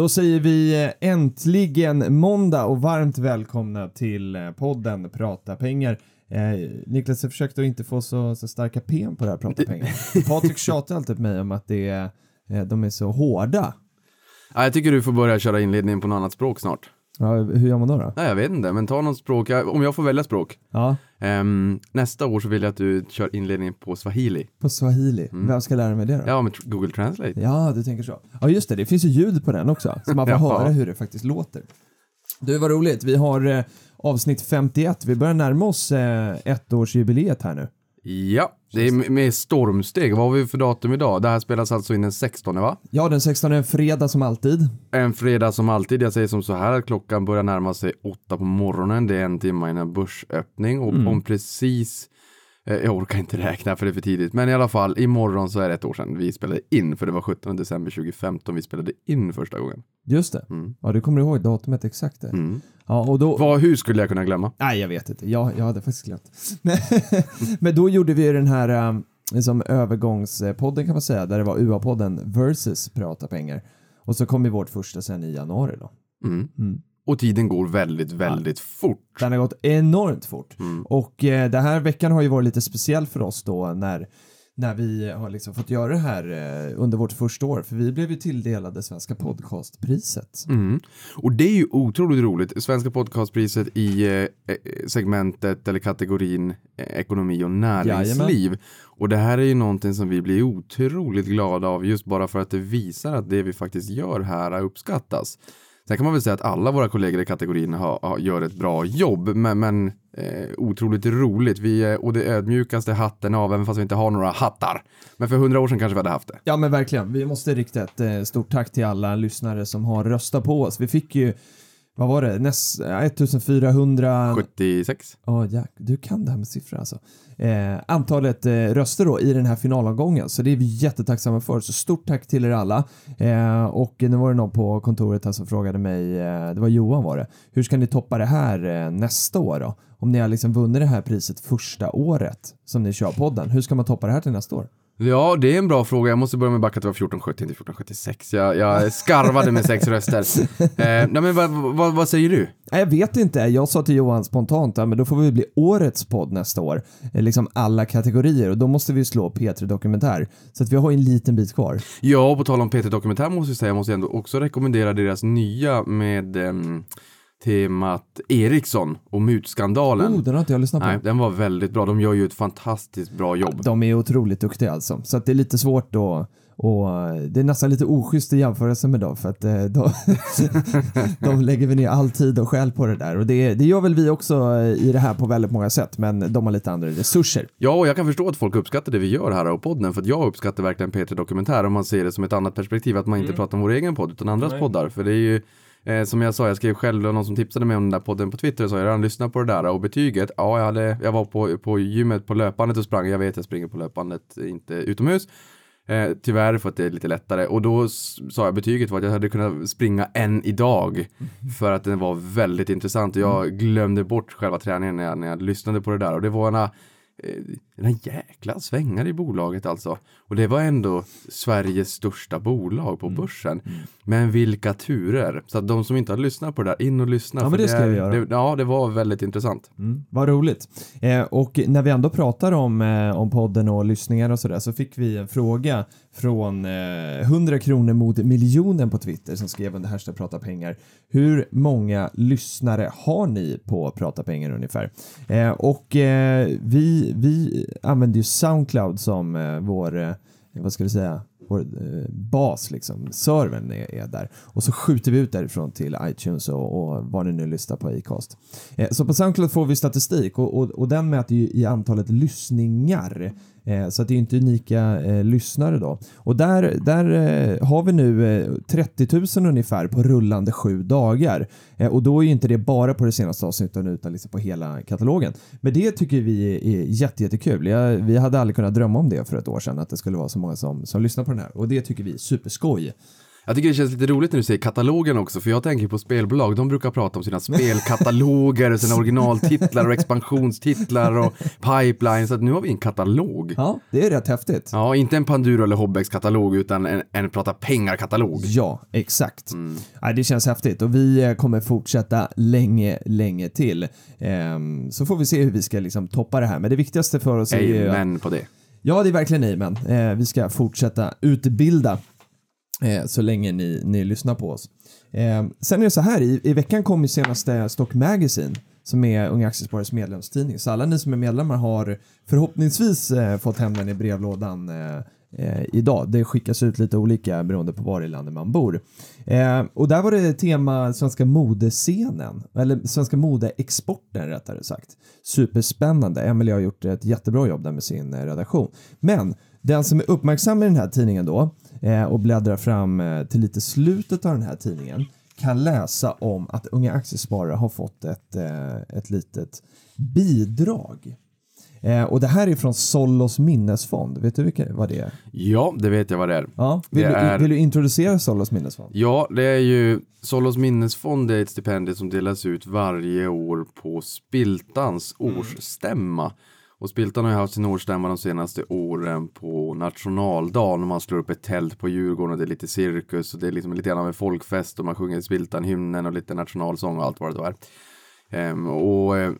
Då säger vi eh, äntligen måndag och varmt välkomna till eh, podden Prata pengar. Eh, Niklas, jag försökte att inte få så, så starka pen på det här Prata pengar. Patrik tjatar alltid på mig om att det är, eh, de är så hårda. Ja, jag tycker du får börja köra inledningen på något annat språk snart. Ja, hur gör man då? då? Nej, jag vet inte, men ta något språk, om jag får välja språk. Ja, Ehm, nästa år så vill jag att du kör inledningen på swahili. på swahili. Vem ska lära mig det då? Ja, med Google Translate. Ja, du tänker så. Ja, just det. Det finns ju ljud på den också, så man får Ja. höra hur det faktiskt låter. Du, vad roligt. Vi har eh, avsnitt 51. Vi börjar närma oss eh, ettårsjubileet här nu. Ja, det är med- stormsteg. Vad har vi för datum idag? Det här spelas alltså in den 16 va? Ja, den 16 är en fredag som alltid. En fredag som alltid. Jag säger som så här att klockan börjar närma sig åtta på morgonen. Det är en timme innan börsöppning och om precis jag orkar inte räkna för det är för tidigt. Men i alla fall, imorgon så är det ett år sedan vi spelade in. För det var 17 december 2015 vi spelade in första gången. Just det. Mm. Ja, du kommer ihåg datumet exakt. Mm. Ja, och då... Vad, hur skulle jag kunna glömma? Nej, jag vet inte. Jag, jag hade faktiskt glömt. Men då gjorde vi den här um, liksom övergångspodden kan man säga, där det var UA-podden versus Prata pengar. Och så kom ju vårt första sen i januari då. Mm. Och tiden går väldigt, väldigt fort. Den har gått enormt fort. Mm. Och eh, den här veckan har ju varit lite speciell för oss då när, när vi har liksom fått göra det här eh, under vårt första år. För vi blev ju tilldelade Svenska podcastpriset. Mm. Och det är ju otroligt roligt. Svenska podcastpriset i eh, eh, segmentet eller kategorin ekonomi och näringsliv. Och det här är ju någonting som vi blir otroligt glada av just bara för att det visar att det vi faktiskt gör här uppskattas. Sen kan man väl säga att alla våra kollegor i kategorin har, har, gör ett bra jobb, men, men eh, otroligt roligt. Vi är och det ödmjukaste hatten av, även fast vi inte har några hattar. Men för hundra år sedan kanske vi hade haft det. Ja men verkligen, vi måste rikta ett eh, stort tack till alla lyssnare som har röstat på oss. Vi fick ju, vad var det, näst, eh, 1400... 76. Ja, Jack, du kan det här med siffror alltså. Eh, antalet eh, röster då i den här finalomgången, så det är vi jättetacksamma för. Så stort tack till er alla. Eh, och nu var det någon på kontoret här som frågade mig, eh, det var Johan var det, hur ska ni toppa det här eh, nästa år då? Om ni har liksom vunnit det här priset första året som ni kör podden, hur ska man toppa det här till nästa år? Ja, det är en bra fråga. Jag måste börja med att backa att det var 1470 till 1476. Jag, jag skarvade med sex röster. Eh, nej, men vad, vad, vad säger du? Nej, Jag vet inte. Jag sa till Johan spontant, ja, men då får vi bli årets podd nästa år. Eh, Liksom alla kategorier och då måste vi slå P3 Dokumentär. Så att vi har en liten bit kvar. Ja, på tal om Peter Dokumentär måste jag säga, jag måste ändå också rekommendera deras nya med ehm, temat Ericsson och mutskandalen. Oh, den har inte jag lyssnat på. Nej, den var väldigt bra. De gör ju ett fantastiskt bra jobb. De är otroligt duktiga alltså. Så att det är lite svårt då och det är nästan lite oschysst i jämförelse med dem för att eh, de, de lägger väl ner all tid och själ på det där och det, det gör väl vi också eh, i det här på väldigt många sätt men de har lite andra resurser. Ja, och jag kan förstå att folk uppskattar det vi gör här och podden, för att jag uppskattar verkligen Peter Dokumentär om man ser det som ett annat perspektiv, att man inte pratar om vår egen podd utan andras poddar, för det är ju Eh, som jag sa, jag skrev själv, och någon som tipsade mig om den där podden på Twitter och sa jag redan lyssnat på det där och betyget, ja jag, hade, jag var på, på gymmet på löpbandet och sprang, jag vet jag springer på löpbandet, inte utomhus. Eh, tyvärr för att det är lite lättare. Och då sa jag betyget var att jag hade kunnat springa en idag för att den var väldigt intressant. Och jag glömde bort själva träningen när jag, när jag lyssnade på det där. Och det var ena eh, den jäkla svängar i bolaget alltså. Och det var ändå Sveriges största bolag på börsen. Men vilka turer. Så att de som inte har lyssnat på det där, in och lyssna. Ja, men det ska vi göra. Det, ja, det var väldigt intressant. Mm, vad roligt. Eh, och när vi ändå pratar om, eh, om podden och lyssningar och sådär så fick vi en fråga från eh, 100 kronor mot miljonen på Twitter som skrev under hashtag prata pengar. Hur många lyssnare har ni på prata pengar ungefär? Eh, och eh, vi, vi använder ju Soundcloud som eh, vår, eh, vad ska du säga, vår eh, bas liksom, servern är, är där. Och så skjuter vi ut därifrån till iTunes och, och vad ni nu lyssnar på Acast. Eh, så på Soundcloud får vi statistik och, och, och den mäter ju i antalet lyssningar. Eh, Eh, så att det är inte unika eh, lyssnare då. Och där, där eh, har vi nu eh, 30 000 ungefär på rullande sju dagar. Eh, och då är ju inte det bara på det senaste avsnittet utan liksom på hela katalogen. Men det tycker vi är jätte, jättekul. Jag, vi hade aldrig kunnat drömma om det för ett år sedan att det skulle vara så många som, som lyssnar på den här. Och det tycker vi är superskoj. Jag tycker det känns lite roligt när du säger katalogen också, för jag tänker på spelbolag, de brukar prata om sina spelkataloger, sina originaltitlar och expansionstitlar och pipeline, så att nu har vi en katalog. Ja, det är rätt häftigt. Ja, inte en Panduro eller Hobbex-katalog, utan en, en prata pengar-katalog. Ja, exakt. Ja, det känns häftigt och vi eh, kommer fortsätta länge, länge till. Ehm, så får vi se hur vi ska liksom toppa det här. Men det viktigaste för oss är ju... att- Amen på det. Ja, det är verkligen amen. Eh, vi ska fortsätta utbilda eh, så länge ni, ni lyssnar på oss. Eh, sen är det så här, i, i veckan kom ju senaste Stock Magazine som är Unga Aktiesparares medlemstidning. Så alla ni som är medlemmar har förhoppningsvis eh, fått hem den i brevlådan eh, eh, idag. Det skickas ut lite olika beroende på var i landet man bor. Eh, och där var det tema svenska modescenen, eller svenska modeexporten rättare sagt. Superspännande. Emelie har gjort ett jättebra jobb där med sin eh, redaktion. Men den som är uppmärksam i den här tidningen då eh, och bläddrar fram eh, till lite slutet av den här tidningen kan läsa om att Unga Aktiesparare har fått ett, eh, ett litet bidrag. Eh, och det här är från Sollos minnesfond. Vet du vilka, vad det är? Ja, det vet jag vad det är. Ja, vill, Det du, är- vill du introducera Sollos minnesfond? Ja, det är ju Solos minnesfond är ett stipendium som delas ut varje år på Spiltans årsstämma. Och Spiltan har ju haft sin årsstämma de senaste åren på nationaldagen och man slår upp ett tält på Djurgården och det är lite cirkus och det är liksom lite grann av en folkfest och man sjunger Spiltan-hymnen och lite nationalsång och allt vad det är. Ehm, och eh,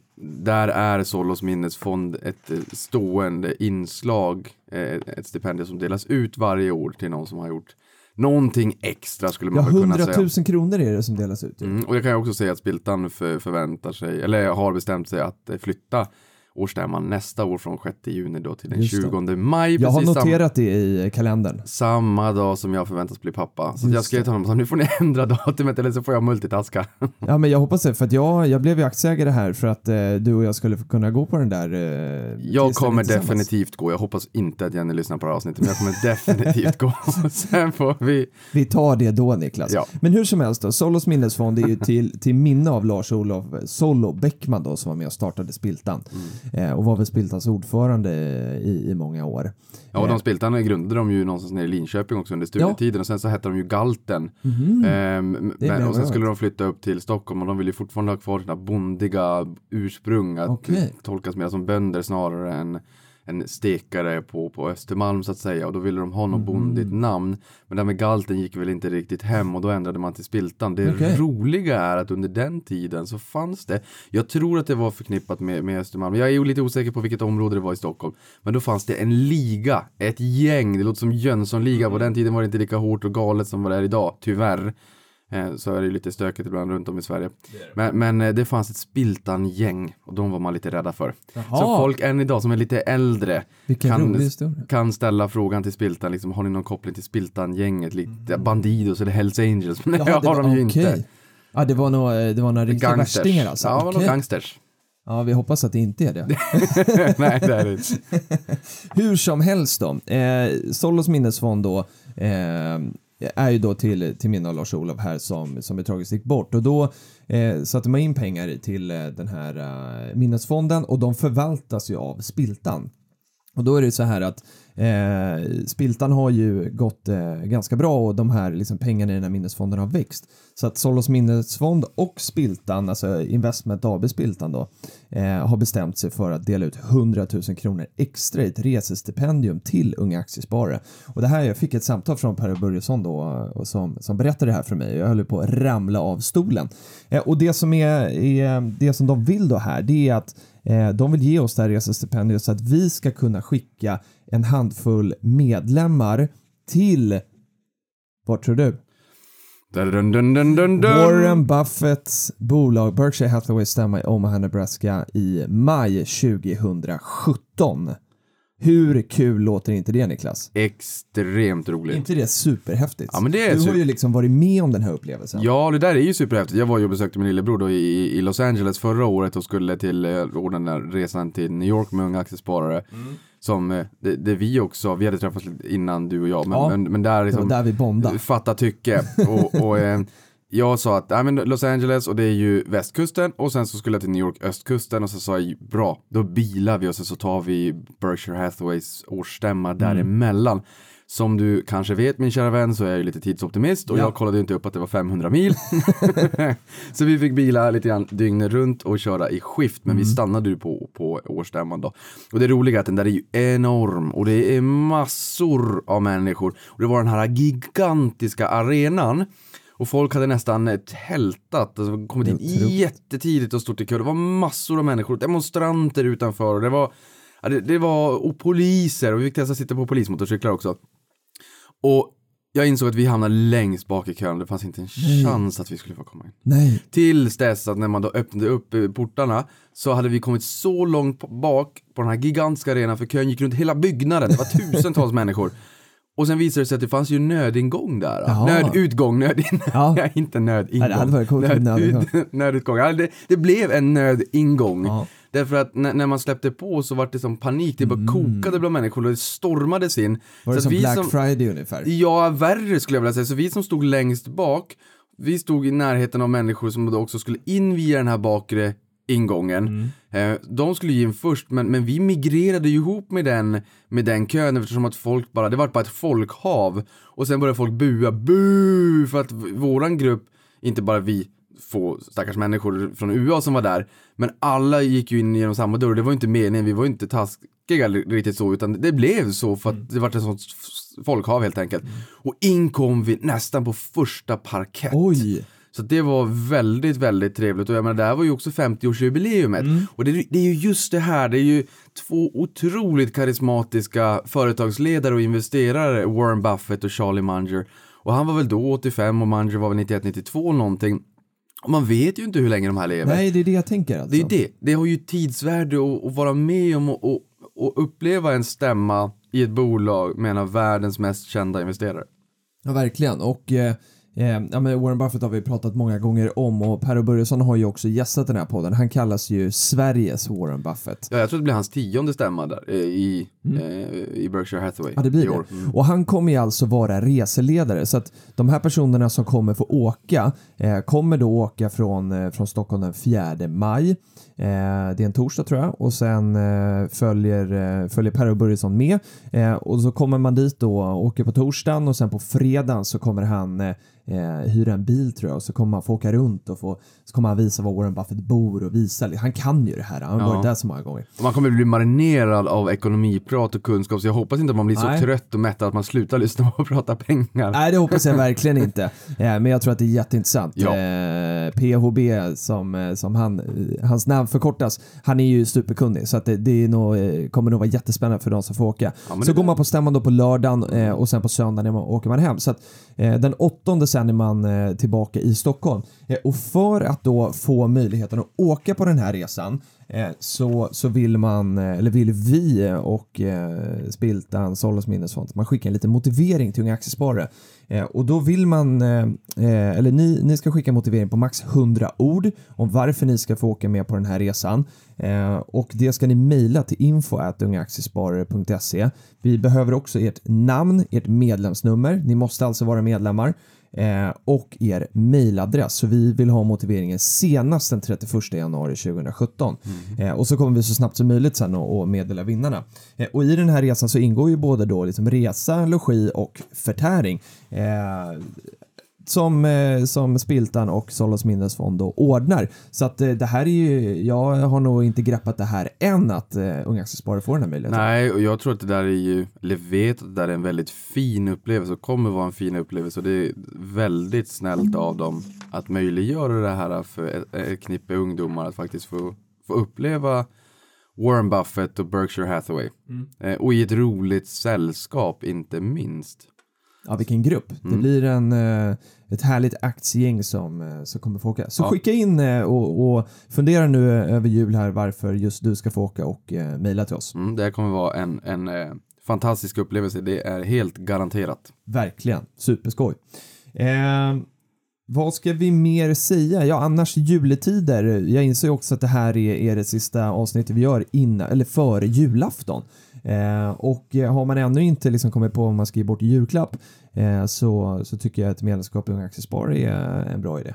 där är Solos minnesfond ett eh, stående inslag, eh, ett stipendium som delas ut varje år till någon som har gjort någonting extra skulle Ja, man väl kunna 100 säga. 000 kronor är det som delas ut. Mm, och jag kan också säga att Spiltan för, förväntar sig, eller har bestämt sig att flytta årsstämman nästa år från 6 juni då till den Just det. 20 maj. Jag har noterat det i kalendern. samma dag som jag förväntas bli pappa. Så jag skrev till honom, så nu får ni ändra datumet eller så får jag multitaska. Ja, men jag hoppas det, för att jag, jag blev ju aktieägare här för att eh, du och jag skulle kunna gå på den där eh, Jag kommer definitivt gå. Jag hoppas inte att Jenny lyssnar på det här avsnittet, men jag kommer definitivt gå. Sen får vi... Vi tar det då Niklas. Ja. Men hur som helst då, Solos minnesfond är ju till, till minne av Lars-Olof Solo Bäckman då som var med och startade Spiltan Mm. Eh, och var väl Spiltans ordförande i, i många år. Ja, och de Spiltan grundade de ju någonstans nere i Linköping också under studietiden och sen så hette de ju Galten. Mhm. Ehm, men, och sen skulle de flytta upp till Stockholm och de vill ju fortfarande ha kvar sina bondiga ursprung. Att Okej. tolkas mer som bönder snarare än en stekare på, på Östermalm så att säga och då ville de ha något bondigt namn. Men det här med galten gick väl inte riktigt hem och då ändrade man till Spiltan. Det Okej. roliga är att under den tiden så fanns det, jag tror att det var förknippat med, med Östermalm, jag är ju lite osäker på vilket område det var i Stockholm, men då fanns det en liga, ett gäng, det låter som Jönssonliga, på den tiden var det inte lika hårt och galet som vad det är idag, tyvärr. Eh, Så är det lite stökigt ibland runt om i Sverige. Men, men eh, det fanns ett Spiltan-gäng och de var man lite rädda för. Så Jaha. folk än idag som är lite äldre kan, kan ställa frågan till Spiltan, liksom, har ni någon koppling till Spiltan-gänget? Lite Bandidos eller Hells Angels? Men det Jaha, har de ju okej. inte. Ja, det var nog, det var några riktiga värstingar alltså. Ja, det var nog gangsters. ja, vi hoppas att det inte är det. Nej, det är det inte. Hur som helst då. Eh, Solos minnesfond då eh, Eh, är ju då till, till minne av Lars-Olof här som, som är tragiskt gick bort och då eh, satte man in pengar till eh, den här eh, minnesfonden och de förvaltas ju av Spiltan. Och då är det så här att eh, Spiltan har ju gått eh, ganska bra och de här liksom, pengarna i den här minnesfonden har växt. Så att Solos minnesfond och Spiltan, alltså Investment AB Spiltan då, eh, har bestämt sig för att dela ut 100 000 kronor extra i ett resestipendium till unga aktiesparare. Och det här, jag fick ett samtal från Per Börjesson då och som, som berättade det här för mig. Jag höll på att ramla av stolen. Eh, och det som är, är det som de vill då här, det är att Eh, De vill ge oss det här resestipendiet så att vi ska kunna skicka en handfull medlemmar till, vad tror du? Dun, dun, dun. Warren Buffetts bolag Berkshire Hathaway stämma i Omaha, Nebraska i maj 2017. Hur kul låter inte det Niklas? Extremt roligt. inte det superhäftigt? Ja, men det är du har ju liksom varit med om den här upplevelsen. Ja, det där är ju superhäftigt. Jag var ju och besökte min lillebror då i, i Los Angeles förra året och skulle till eh, ordna den där resan till New York med unga aktiesparare. Som eh, det, det vi också, vi hade träffats innan du och jag, men, Ja. men, men där Det var liksom där vi bondade. fatta tycke och, och eh, jag sa att nej, men Los Angeles och det är ju västkusten och sen så skulle jag till New York östkusten och så sa jag bra, då bilar vi och sen så tar vi Berkshire Hathaways årsstämma däremellan. Som du kanske vet min kära vän så är jag ju lite tidsoptimist och Ja. jag kollade inte upp att det var 500 mil. så vi fick bila lite grann dygnet runt och köra i skift men vi stannade ju på, på årsstämman då. Och det roliga är att den där är ju enorm och det är massor av människor och det var den här gigantiska arenan och folk hade nästan eh, tältat, alltså kommit in jättetidigt och stått i kö. Det var massor av människor, demonstranter utanför och det var, det, det var och poliser och vi fick testa att sitta på polismotorcyklar också. Och jag insåg att vi hamnade längst bak i kön, det fanns inte en chans att vi skulle få komma in. Nej. Tills dess att när man då öppnade upp eh, portarna så hade vi kommit så långt bak på den här gigantiska arenan för kön gick runt hela byggnaden, det var tusentals människor. Och sen visade det sig att det fanns ju nödingång där. Jaha. Nödutgång, nödin... Ja. Ja. inte nödingång. Nej, det hade varit coolt med nödingång. nödutgång. Ja, det, det blev en nödingång. Ja. Därför att när, när man släppte på så var det som panik, det bara kokade bland människor och det stormades in. Mm. Var det Så som Black Friday ungefär? Ja, värre skulle jag vilja säga. Så vi som stod längst bak, vi stod i närheten av människor som då också skulle in via den här bakre ingången. Eh, de skulle ju in först, men, men vi migrerade ju ihop med den, med den kön eftersom att folk bara, det var bara ett folkhav. Och sen började folk bua, bu för att våran grupp, inte bara vi få stackars människor från UA som var där, men alla gick ju in genom samma dörr. Det var ju inte meningen, vi var ju inte taskiga riktigt så, utan det blev så för att det var ett sånt folkhav helt enkelt. Och in kom vi nästan på första parkett. Oj! Så det var väldigt, väldigt trevligt och jag menar det här var ju också 50-årsjubileumet. Och det, det är ju just det här, det är ju två otroligt karismatiska företagsledare och investerare, Warren Buffett och Charlie Munger. Och han var väl då 85 och Munger var väl 91-92 någonting. Och man vet ju inte hur länge de här lever. Nej, det är det jag tänker alltså. Det är ju det. Det har ju tidsvärde att, att vara med om och, och, och uppleva en stämma i ett bolag med en av världens mest kända investerare. Ja, verkligen. Och eh, eh, ja, men Warren Buffett har vi pratat många gånger om och Per Börjesson har ju också gästat den här podden. Han kallas ju Sveriges Warren Buffett. Ja, jag tror det blir hans tionde stämma där eh, i, eh, i Berkshire Hathaway Ja, det blir det. Och han kommer ju alltså vara reseledare så att de här personerna som kommer få åka eh, kommer då åka från, eh, från Stockholm den 4 maj. Eh, det är en torsdag tror jag och sen eh, följer, eh, följer Per och Börjesson med och så kommer man dit då och åker på torsdagen och sen på fredagen så kommer han hyra en bil tror jag och så kommer man få åka runt och få, så kommer han visa var Warren Buffett bor och visa. Han kan ju det här, han har Ja. varit där så många gånger. Man kommer bli marinerad av ekonomiprat och kunskap så jag hoppas inte att man blir Nej. så trött och mättad att man slutar lyssna på och prata pengar. Nej, det hoppas jag verkligen inte. Men jag tror att det är jätteintressant. Ja. PHB som, som han, hans namn förkortas, han är ju superkunnig så att det, det är nog, eh, kommer nog vara jättespännande för de som får åka. men så går man på stämman då på lördagen eh, och sen på söndagen man, åker man hem. Så att, eh, den åttonde sen är man eh, tillbaka i Stockholm. Eh, och för att då få möjligheten att åka på den här resan Eh, så, så vill man, eh, eller vill vi och eh, Spiltan, Solos minnesfond, man skickar en liten motivering till unga aktiesparare. Eh, och då vill man, eh, eh eller ni, ni ska skicka motivering på max 100 ord om varför ni ska få åka med på den här resan. Eh, och det ska ni mejla till info.ungaaktiesparare.se. Vi behöver också ert namn, ert medlemsnummer, ni måste alltså vara medlemmar eh, och er mejladress. Så vi vill ha motiveringen senast den 31 januari 2017. Eh, och så kommer vi så snabbt som möjligt sen att att meddela vinnarna. Eh, och i den här resan så ingår ju både då liksom resa, logi och förtäring. Som, eh, som Spiltan och Solos minnesfond då ordnar. Så att eh, det här är ju, jag har nog inte greppat det här än att eh, Unga Aktiesparare får den här möjligheten. Nej, och jag tror att det där är ju, eller vet att det där är en väldigt fin upplevelse och kommer vara en fin upplevelse och det är väldigt snällt av dem att möjliggöra det här för ett, ett knippe ungdomar att faktiskt få, få uppleva Warren Buffett och Berkshire Hathaway. Eh, och i ett roligt sällskap inte minst. Ja, vilken grupp. Det Mm. blir en, ett härligt aktiegäng som, eh, som kommer få åka. Så Ja. skicka in eh, och, och fundera nu eh, över jul här varför just du ska få åka och eh, mejla till oss. Mm, det här kommer vara en, en eh, fantastisk upplevelse, det är helt garanterat. Verkligen, superskoj. Eh, vad ska vi mer säga? Ja, annars juletider. Jag inser också att det här är, är det sista avsnittet vi gör innan, eller före julafton. Eh, och eh, har man ännu inte liksom kommit på vad man ska ge bort julklapp eh, så, så tycker jag att medlemskap i Unga Aktiesparare är en bra idé.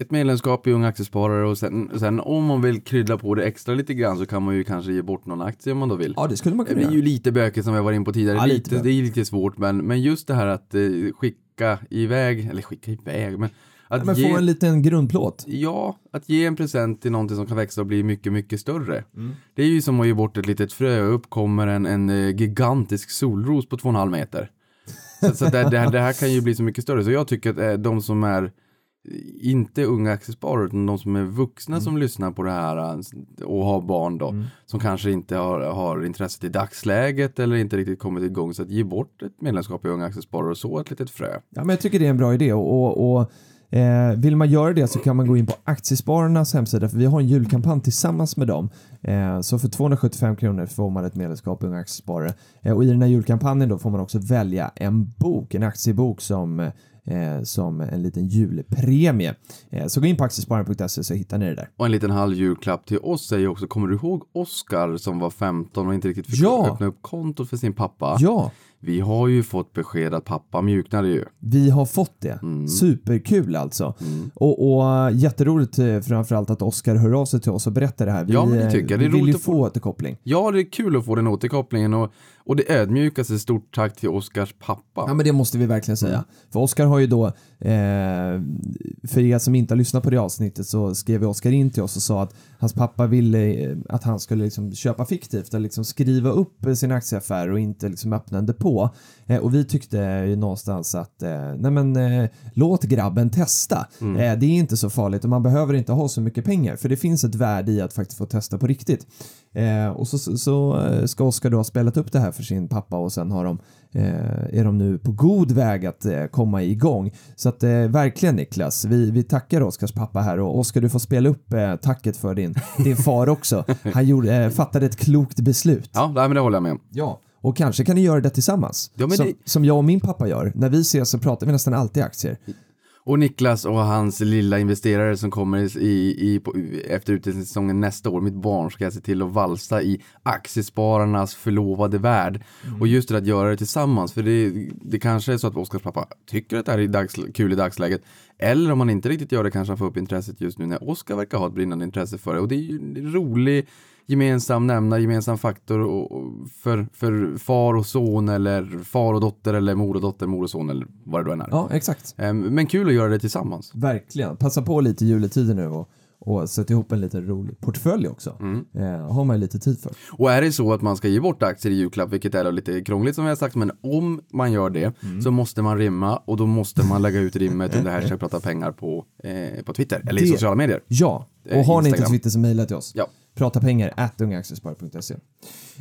Ett medlemskap i Ung Aktiesparare och sen, sen om man vill krydda på det extra lite grann så kan man ju kanske ge bort någon aktie om man då vill. Ja, det skulle man Det kunna är ju lite bökigt som jag var in på tidigare. Ja, lite det är lite svårt men, men just det här att eh, skicka iväg, eller skicka iväg, men att Men ge, få en liten grundplåt. Ja, att ge en present till någonting som kan växa och bli mycket, mycket större. Mm. Det är ju som att ge bort ett litet frö och uppkommer en, en eh, gigantisk solros på 2,5 meter. Så, så det, det, här, det här kan ju bli så mycket större. Så jag tycker att eh, de som är eh, inte unga aktiesparare utan de som är vuxna Mm. som lyssnar på det här och har barn då som kanske inte har, har intresset i dagsläget eller inte riktigt kommit igång så att ge bort ett medlemskap i unga aktiesparare och så ett litet frö. Ja, men jag tycker det är en bra idé och, och, och eh, vill man göra det så kan man gå in på Aktiespararnas hemsida för vi har en julkampanj tillsammans med dem. Eh, så för 275 kronor får man ett medlemskap i Unga Aktiesparare eh, och i den här julkampanjen då får man också välja en bok, en aktiebok som eh, som en liten julpremie. Eh, så gå in på aktiespararen.se så hittar ni det där. Och en liten halv julklapp till oss är ju också, kommer du ihåg Oskar som var 15 och inte riktigt fick Ja. öppna upp kontot för sin pappa? Ja, Vi har ju fått besked att pappa mjuknade ju. Vi har fått det. Mm. Superkul alltså. Och, och äh, jätteroligt eh, framförallt att Oskar hör av sig till oss och berättar det här. Vi, Ja, men det eh, tycker jag. Det är vi vill roligt ju att få- få återkoppling. Ja, det är kul att få den återkopplingen och, och det ödmjukaste stort tack till Oskars pappa. Ja men det måste vi verkligen säga. För Oskar har ju då, eh, för er som inte har lyssnat på det avsnittet så skrev Oskar in till oss och sa att hans pappa ville eh, att han skulle liksom köpa fiktivt eller liksom skriva upp eh, sin aktieaffär och inte liksom öppna en depå. Eh, och vi tyckte ju någonstans att eh, nej men eh, låt grabben testa. Eh, det är inte så farligt och man behöver inte ha så mycket pengar för det finns ett värde i att faktiskt få testa på riktigt. Och så, så, så ska Oskar då ha spelat upp det här för sin pappa och sen har de, är de nu på god väg att eh, komma igång. Så att eh, verkligen Niklas, vi, vi tackar Oskars pappa här och Oskar du får spela upp eh, tacket för din, din far också. Han gjorde, eh, fattade ett klokt beslut. Ja, men det håller jag med om. Ja. Och kanske kan ni göra det tillsammans. Ja, som, det- som jag och min pappa gör. När vi ses så pratar vi nästan alltid aktier. Och Niklas och hans lilla investerare som kommer i, i, på, efter utdelningssäsongen nästa år, mitt barn, ska jag se till att valsa i aktiespararnas förlovade värld. Och just det att göra det tillsammans, för det, det kanske är så att Oskars pappa tycker att det här är dags, kul i dagsläget. Eller om han inte riktigt gör det kanske han får upp intresset just nu när Oskar verkar ha ett brinnande intresse för det. Och det är ju en rolig gemensam nämnare, gemensam faktor och, och för, för far och son eller far och dotter eller mor och dotter, mor och son eller vad det än är. Ja, exakt. Ehm, Men kul att göra det tillsammans. Verkligen. Passa på lite i juletider nu och, och sätta ihop en liten rolig portfölj också. Mm. Eh, har man ju lite tid för. Och är det så att man ska ge bort aktier i julklapp, vilket är lite krångligt som vi har sagt, men om man gör det Mm. så måste man rimma och då måste man lägga ut rimmet under hashtag prata pengar på, eh, på Twitter eller i Det- sociala medier. Ja, och har ni inte Instagram. Twitter så mejla till oss. Ja. Prata pengar at ungaaktiesparare.se.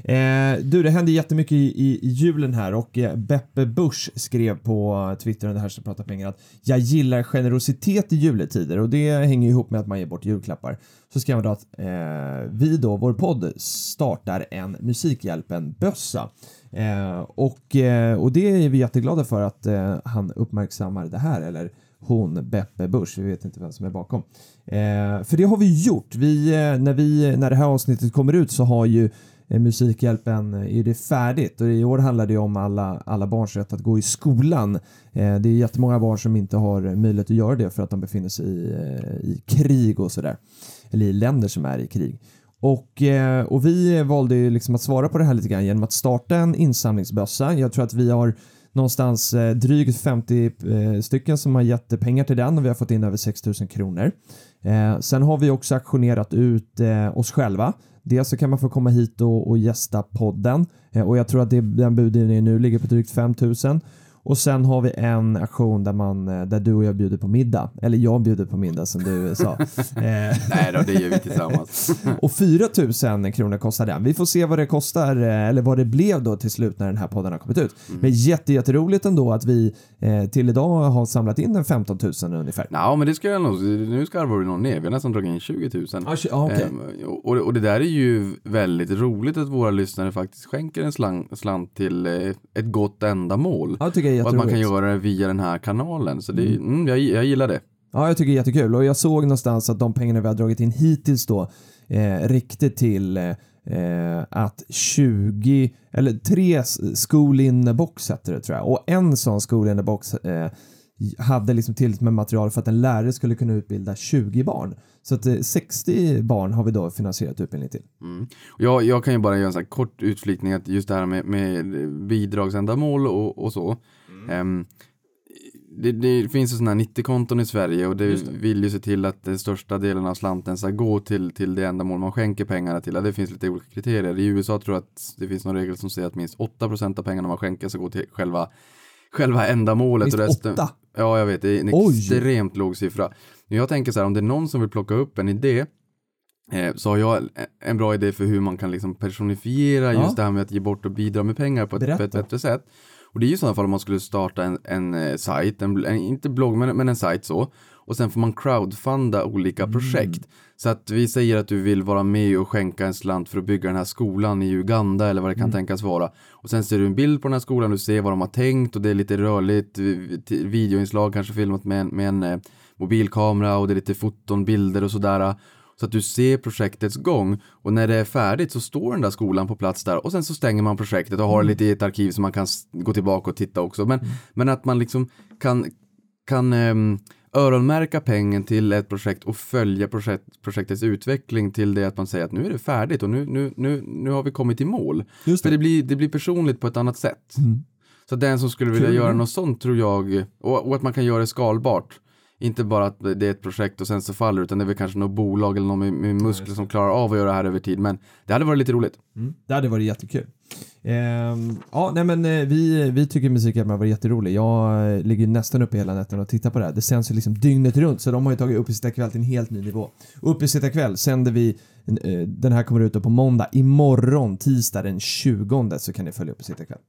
Eh, du, det händer jättemycket i, i, i julen här och eh, Beppe Busch skrev på Twitter under hashtag prata pengar att jag gillar generositet i juletider och det hänger ihop med att man ger bort julklappar. Så skrev han då att eh, vi då, vår podd, startar en Musikhjälpen-bössa. Eh, och, eh, och det är vi jätteglada för att eh, han uppmärksammar det här, eller hon, Beppe Busch, vi vet inte vem som är bakom. Eh, för det har vi gjort. Vi, eh, när, vi, när det här avsnittet kommer ut så har ju eh, Musikhjälpen eh, är det färdigt och i år handlar det om alla, alla barns rätt att gå i skolan. Eh, det är jättemånga barn som inte har möjlighet att göra det för att de befinner sig i, eh, i krig och sådär. Eller i länder som är i krig. Och, eh, och vi valde ju liksom att svara på det här lite grann genom att starta en insamlingsbössa. Jag tror att vi har någonstans eh, drygt 50 eh, stycken som har gett pengar till den och vi har fått in över 6 000 kronor. Eh, sen har vi också aktionerat ut eh, oss själva. Dels så kan man få komma hit och, och gästa podden eh, och jag tror att det, den budgivningen nu ligger på drygt 5 000. Och sen har vi en aktion där, man, eh, där du och jag bjuder på middag. Eller jag bjuder på middag som du sa. Eh, Nej då, det gör vi tillsammans. och 4 000 kronor kostar den. Vi får se vad det kostar eh, eller vad det blev då till slut när den här podden har kommit ut. Men jätte, jätteroligt ändå att vi till idag har samlat in en 15 000 ungefär. Ja, men det ska jag nog, nu skarvar du nog ner, vi har nästan dragit in 20 000. Ja, tj- ja, okej. Ehm, och, och det där är ju väldigt roligt att våra lyssnare faktiskt skänker en slang, slant till ett gott ändamål. Ja, jag tycker är och att man kan göra det via den här kanalen. Så det, mm, jag, jag gillar det. Ja, jag tycker det är jättekul och jag såg någonstans att de pengarna vi har dragit in hittills då eh, räckte till eh, att 20, eller tre school in the box hette det tror jag, och en sån school in the box eh, hade liksom tillräckligt med material för att en lärare skulle kunna utbilda 20 barn. Så att eh, 60 barn har vi då finansierat utbildning till. Mm. Jag, jag kan ju bara göra en sån här kort utflikning att just det här med, med bidragsändamål och, och så. Ehm, det, det finns ju sådana här 90-konton i Sverige och det, vill ju se till att den största delen av slanten ska gå till, till det ändamål man skänker pengarna till. Ja, det finns lite olika kriterier. I USA tror jag att det finns någon regel som säger att minst 8% av pengarna man skänker ska gå till själva, själva ändamålet. Minst och resten, åtta? Ja, jag vet. Det är en Oj. extremt låg siffra. Jag tänker så här, om det är någon som vill plocka upp en idé eh, så har jag en- bra idé för hur man kan liksom personifiera Ja. just det här med att ge bort och bidra med pengar på ett, på ett bättre sätt. Och det är ju i sådana fall om man skulle starta en, en eh, sajt, en, en, inte blogg men, men en sajt så. Och sen får man crowdfunda olika Mm. projekt. Så att vi säger att du vill vara med och skänka en slant för att bygga den här skolan i Uganda eller vad det kan Mm. tänkas vara. Och sen ser du en bild på den här skolan, du ser vad de har tänkt och det är lite rörligt, ti- videoinslag kanske filmat med en, med en eh, mobilkamera och det är lite foton, bilder och sådär. Så att du ser projektets gång och när det är färdigt så står den där skolan på plats där och sen så stänger man projektet och har det lite i ett arkiv så man kan gå tillbaka och titta också. Men, men att man liksom kan, kan ehm, öronmärka pengen till ett projekt och följa projekt, projektets utveckling till det att man säger att nu är det färdigt och nu, nu, nu, nu har vi kommit i mål. Just För det blir, det blir personligt på ett annat sätt. Mm. Så den som skulle vilja Kul. göra något sånt tror jag, och, och att man kan göra det skalbart. Inte bara att det är ett projekt och sen så faller utan det är väl kanske något bolag eller någon med, med muskler som klarar av att göra det här över tid. Men det hade varit lite roligt. Mm. Det hade varit jättekul. Ehm, ja, nej men eh, vi, vi tycker har varit jätterolig. Jag eh, ligger nästan uppe hela natten och tittar på det här. Det sänds ju liksom dygnet runt så de har ju tagit Uppesittarkväll till en helt ny nivå. Uppesittarkväll sänder vi, eh, den här kommer ut på måndag. Imorgon, tisdag den 20 så kan ni följa Uppesittarkväll. Eh,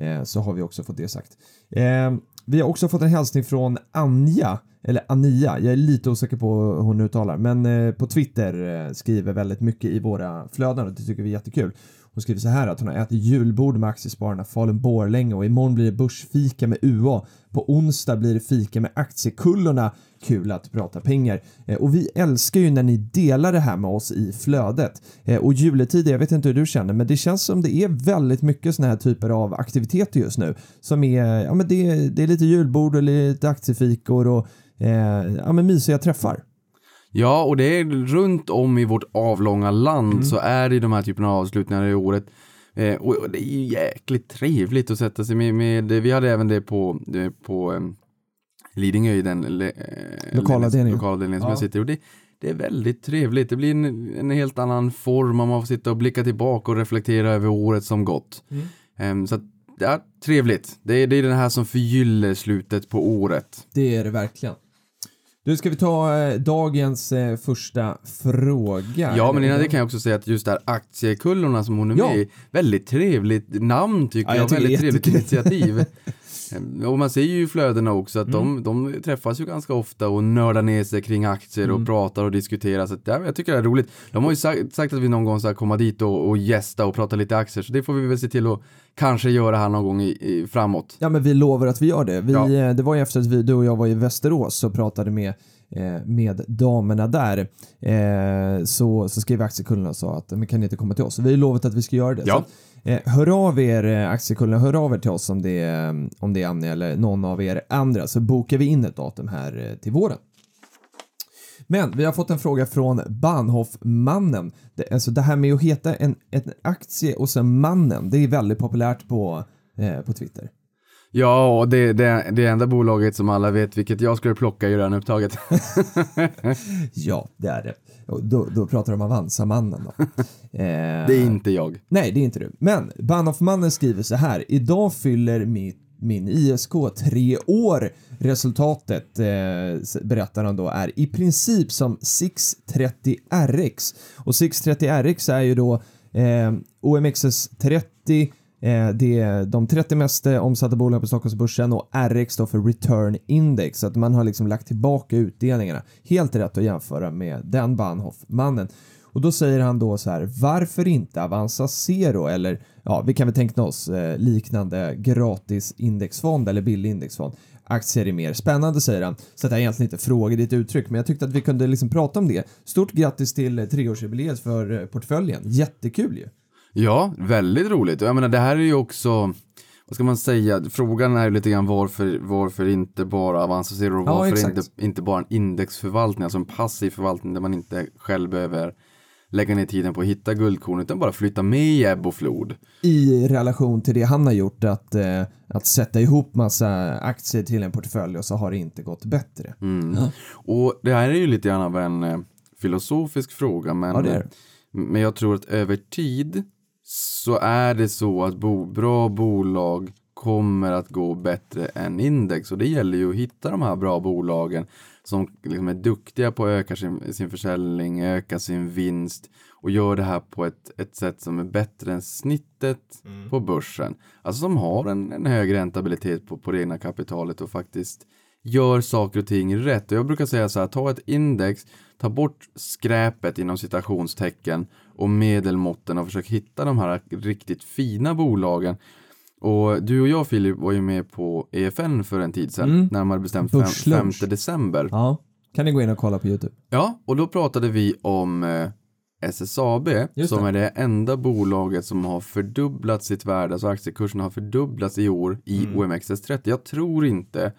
Eh, så har vi också fått det sagt. Eh, vi har också fått en hälsning från Anja, eller Ania, jag är lite osäker på hur hon uttalar, men eh, på Twitter skriver väldigt mycket i våra flöden och det tycker vi är jättekul. Hon skriver så här att hon har ätit julbord med Aktiespararna Falun-Borlänge och imorgon blir det börsfika med UA. På onsdag blir det fika med Aktiekullorna. Kul att prata pengar. Eh, och vi älskar ju när ni delar det här med oss i flödet. Eh, och juletid, jag vet inte hur du känner, men det känns som det är väldigt mycket såna här typer av aktiviteter just nu. Som är, ja men det, det är lite julbord och lite aktiefikor och eh, ja men mysiga träffar. Ja, och det är runt om i vårt avlånga land så är det de här typerna av avslutningar i året. Eh, och det är ju jäkligt trevligt att sätta sig med, med vi hade även det på, eh, på eh, Lidingö i den le, eh, Lokalavdelningen. lokalavdelningen som Ja. jag sitter i. Och det, det är väldigt trevligt. Det blir en, en helt annan form om man får sitta och blicka tillbaka och reflektera över året som gått. Em, så att, är trevligt. Det är, det är den här som förgyller slutet på året. Det är det verkligen. Du, ska vi ta eh, dagens eh, första fråga? Ja, men innan det kan jag också säga att just där aktiekullorna som hon är Ja. med i, väldigt trevligt namn tycker Ja, jag, jag tycker väldigt det är trevligt initiativ. Ehm, och man ser ju i flödena också att Mm. de, de träffas ju ganska ofta och nördar ner sig kring aktier Mm. och pratar och diskuterar. Så ja, jag tycker det är roligt. De har ju sagt, sagt att vi någon gång ska komma dit och, och gästa och prata lite aktier, så det får vi väl se till att kanske göra här någon gång i, i, framåt. Ja, men vi lovar att vi gör det. Vi, Ja. eh, Det var ju efter att vi, du och jag var i Västerås och pratade med, eh, med damerna där. Eh, så, så skrev aktiekunderna och sa att men kan ni inte komma till oss? Vi har lovat att vi ska göra det. Ja. Så, eh, Eh, hör av er eh, aktiekullen, aktiekunderna, hör av er till oss om det, är, eh, om det är Annie eller någon av er andra så bokar vi in ett datum här till våren. Men vi har fått en fråga från Bahnhof-mannen. Det, alltså det här med att heta en, en aktie och sen mannen, det är väldigt populärt på, eh, på Twitter. Ja, och det, det, det enda bolaget som alla vet vilket jag skulle plocka i redan upptaget. Ja, det är det. Och då, då pratar de om Avanza-mannen då. Eh, det är inte jag. Nej, det är inte du. Men Bahnhof-mannen skriver så här. Idag fyller min, min ISK tre år. Resultatet, eh, berättar han då, är i princip som 630 RX. Och 630 RX är ju då eh, OMXS 30 Eh, Eh, det är de 30 mest eh, omsatta bolagen på Stockholmsbörsen och RX då för Return Index. Så att man har liksom lagt tillbaka utdelningarna. Helt rätt att jämföra med den Bahnhof-mannen. Och då säger han då så här, varför inte Avanza Zero eller ja, vi kan väl tänka oss eh, liknande gratis indexfond eller billig indexfond. Aktier är mer spännande säger han. Så det är egentligen inte fråga ditt uttryck, men jag tyckte att vi kunde liksom prata om det. Stort grattis till eh, treårsjubileet för portföljen. Jättekul ju. Ja, väldigt roligt. Jag menar, det här är ju också, vad ska man säga, frågan är ju lite grann varför, varför inte bara Avanza Zero och Ja, varför inte, inte bara en indexförvaltning, alltså en passiv förvaltning där man inte själv behöver lägga ner tiden på att hitta guldkorn utan bara flytta med i ebb och flod. I relation till det han har gjort, att, eh, att sätta ihop massa aktier till en portfölj och så har det inte gått bättre. Mm. Och det här är ju lite grann av en eh, filosofisk fråga men, Ja, men jag tror att över tid så är det så att bo, bra bolag kommer att gå bättre än index och det gäller ju att hitta de här bra bolagen som liksom är duktiga på att öka sin, sin försäljning, öka sin vinst och gör det här på ett, ett sätt som är bättre än snittet på börsen. Alltså som har en, en hög räntabilitet på, på det egna kapitalet och faktiskt gör saker och ting rätt. Och jag brukar säga så här, ta ett index, ta bort skräpet inom citationstecken och medelmåtten och försök hitta de här riktigt fina bolagen. Och du och jag Filip var ju med på EFN för en tid sedan, Mm. närmare bestämt fem, 5 Börslunch. december. Ja, kan ni gå in och kolla på YouTube. Ja, och då pratade vi om eh, SSAB Just som det. är det enda bolaget som har fördubblat sitt värde, alltså aktiekursen har fördubblats i år i Mm. OMXS30. Jag tror inte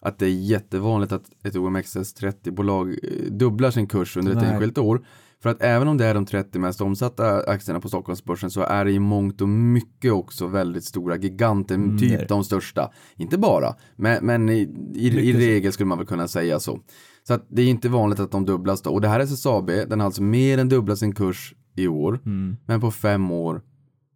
att det är jättevanligt att ett OMXS30-bolag eh, dubblar sin kurs under ett Nej. enskilt år. För att även om det är de 30 mest omsatta aktierna på Stockholmsbörsen så är det i mångt och mycket också väldigt stora giganter, Mm, typ det. de största. Inte bara, men, men i, i, i regel skulle man väl kunna säga så. Så att det är inte vanligt att de dubblas då. Och det här är SSAB, den har alltså mer än dubblat sin kurs i år. Mm. Men på fem år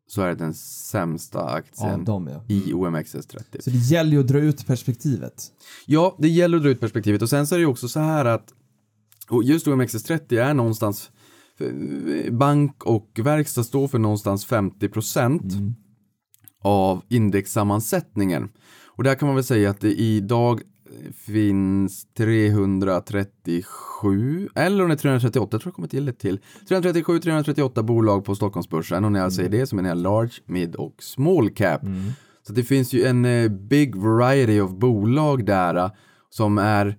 så är det den sämsta aktien Av dem ja. i OMXS30. Så det gäller ju att dra ut perspektivet. Ja, det gäller att dra ut perspektivet och sen så är det ju också så här att och just OMXS30 är någonstans bank och verkstad står för någonstans 50% av indexsammansättningen. Och där kan man väl säga att det idag finns 337 eller om det är 338, jag tror det kommer till ett till. 337-338 bolag på Stockholmsbörsen och när jag säger det så menar jag large, mid och small cap. Så det finns ju en eh, big variety of bolag där eh, som är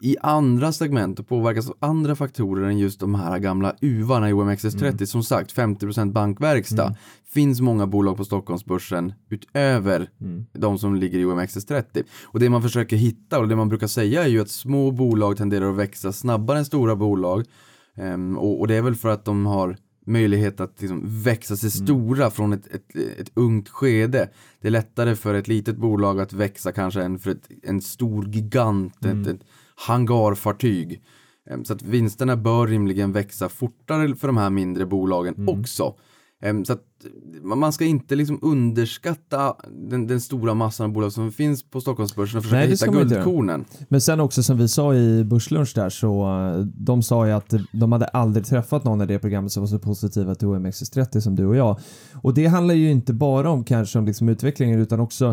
i andra segment och påverkas av andra faktorer än just de här gamla uvarna i OMXS30. Som sagt, 50% bankverkstad. Finns många bolag på Stockholmsbörsen utöver de som ligger i OMXS30. Och det man försöker hitta och det man brukar säga är ju att små bolag tenderar att växa snabbare än stora bolag. Ehm, och, och det är väl för att de har möjlighet att liksom växa sig stora från ett, ett, ett ungt skede. Det är lättare för ett litet bolag att växa kanske än för ett, en stor gigant, ett, ett hangarfartyg. Ehm, Så att vinsterna bör rimligen växa fortare för de här mindre bolagen också. Ehm, Så att man- man ska inte liksom underskatta den, den stora massan av bolag som finns på Stockholmsbörsen och försöka Nej, hitta guldkornen. Men sen också som vi sa i Börslunch där så eh, de sa ju att de hade aldrig träffat någon i det programmet som var så positiva till OMXS30 som du och jag. Och det handlar ju inte bara om kanske om liksom utvecklingen utan också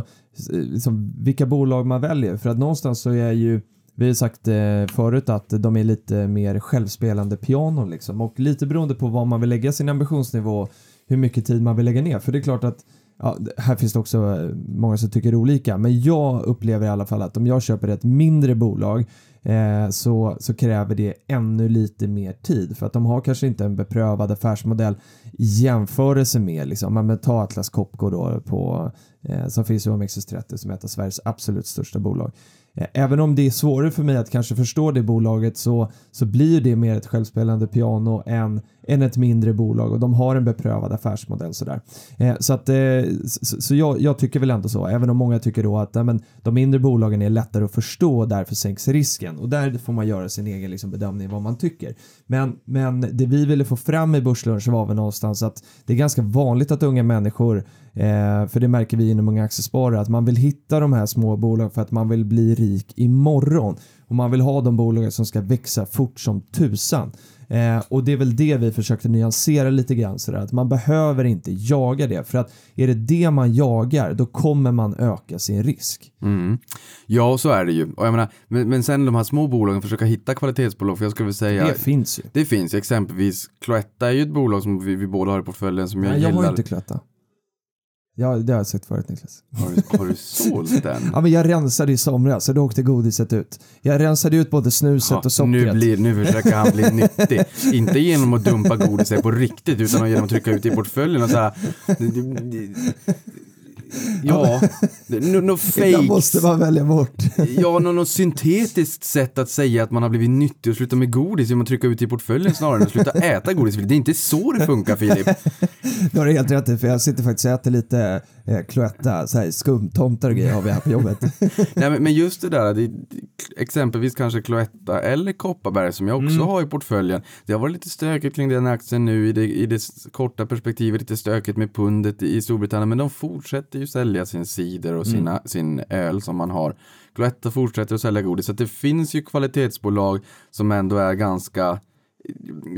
eh, liksom vilka bolag man väljer. För att någonstans så är ju vi har sagt eh, förut att de är lite mer självspelande pianon liksom och lite beroende på vad man vill lägga sin ambitionsnivå hur mycket tid man vill lägga ner. För det är klart att Ja, här finns det också eh, många som tycker olika, men jag upplever i alla fall att om jag köper ett mindre bolag eh, så, så kräver det ännu lite mer tid för att de har kanske inte en beprövad affärsmodell i jämförelse med, liksom, men ta Atlas Copco då på, eh, som finns i OMXS30 som är ett av Sveriges absolut största bolag. Eh, även om det är svårare för mig att kanske förstå det bolaget så, så blir det mer ett självspelande piano än, än ett mindre bolag och de har en beprövad affärsmodell sådär. Eh, så att, eh, så, så jag, jag tycker väl ändå så, även om många tycker då att nej, men, de mindre bolagen är lättare att förstå och därför sänks risken och där får man göra sin egen liksom, bedömning vad man tycker. Men, men det vi ville få fram i Börslunch var väl någonstans att det är ganska vanligt att unga människor Eh, för det märker vi inom Unga Aktiesparare att man vill hitta de här små bolagen för att man vill bli rik imorgon och man vill ha de bolagen som ska växa fort som tusan. Eh, och det är väl det vi försökte nyansera lite grann sådär att man behöver inte jaga det för att är det det man jagar då kommer man öka sin risk. Mm. Ja, så är det ju. Och jag menar, men, men sen de här små bolagen försöka hitta kvalitetsbolag, för jag skulle vilja säga Det finns ju. Det finns exempelvis Cloetta är ju ett bolag som vi, vi båda har i portföljen som jag Nej, jag gillar. har inte Cloetta. Ja, det har jag sagt förut Niklas. Har du, har du sålt den? Ja, men jag rensade i somras så då åkte godiset ut. Jag rensade ut både snuset och sockret. nu, blir, nu försöker han bli nyttig. Inte genom att dumpa godiset på riktigt utan genom att trycka ut i portföljen och så här. Ja, något Ibland fake. måste man välja bort. Ja, något, syntetiskt sätt att säga att man har blivit nyttig och sluta med godis genom att trycka ut i portföljen snarare än att sluta äta godis. Det är inte så det funkar Filip. Du har helt rätt för jag sitter faktiskt och äter lite eh, Cloetta, så här skumtomtar och grejer har vi här på jobbet. Nej, men, men just det där, det, exempelvis kanske Cloetta eller Kopparberg som jag också Mm. har i portföljen. Det har varit lite stökigt kring den aktien nu i det, i det korta perspektivet, lite stökigt med pundet i Storbritannien, men de fortsätter ju sälja sin cider och sina, Mm. sin öl som man har. Cloetta fortsätter att sälja godis, så det finns ju kvalitetsbolag som ändå är ganska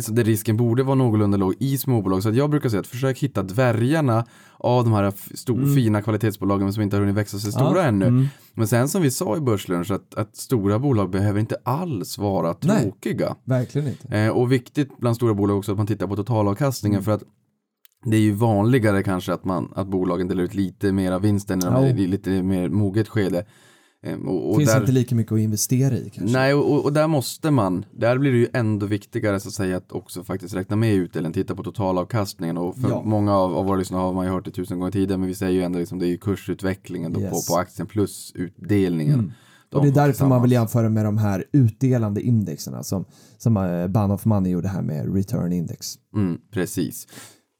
där risken borde vara någorlunda låg i småbolag. Så jag brukar säga att försök hitta dvärgarna av de här f- sto- fina kvalitetsbolagen som inte har hunnit växa sig stora ännu. mm. Men sen som vi sa i Börslunch att, att stora bolag behöver inte alls vara Nej. tråkiga. Verkligen inte. Eh, och viktigt bland stora bolag också att man tittar på totalavkastningen Mm. för att det är ju vanligare kanske att, man, att bolagen delar ut lite mera vinst än när de Ja. är i lite mer moget skede. Eh, och, och finns där, inte lika mycket att investera i kanske. Nej, och, och- där måste man, där blir det ju ändå viktigare så att säga att också faktiskt räkna med utdelningen, titta på totalavkastningen och för Ja. många av, av våra lyssnare har man ju hört det tusen gånger tidigare men vi säger ju ändå liksom det är ju kursutvecklingen då Yes. på, på aktien plus utdelningen. Mm. Och det är därför man vill jämföra med de här utdelande indexerna som, som eh, Ban Money gjorde här med return index. Mm, precis.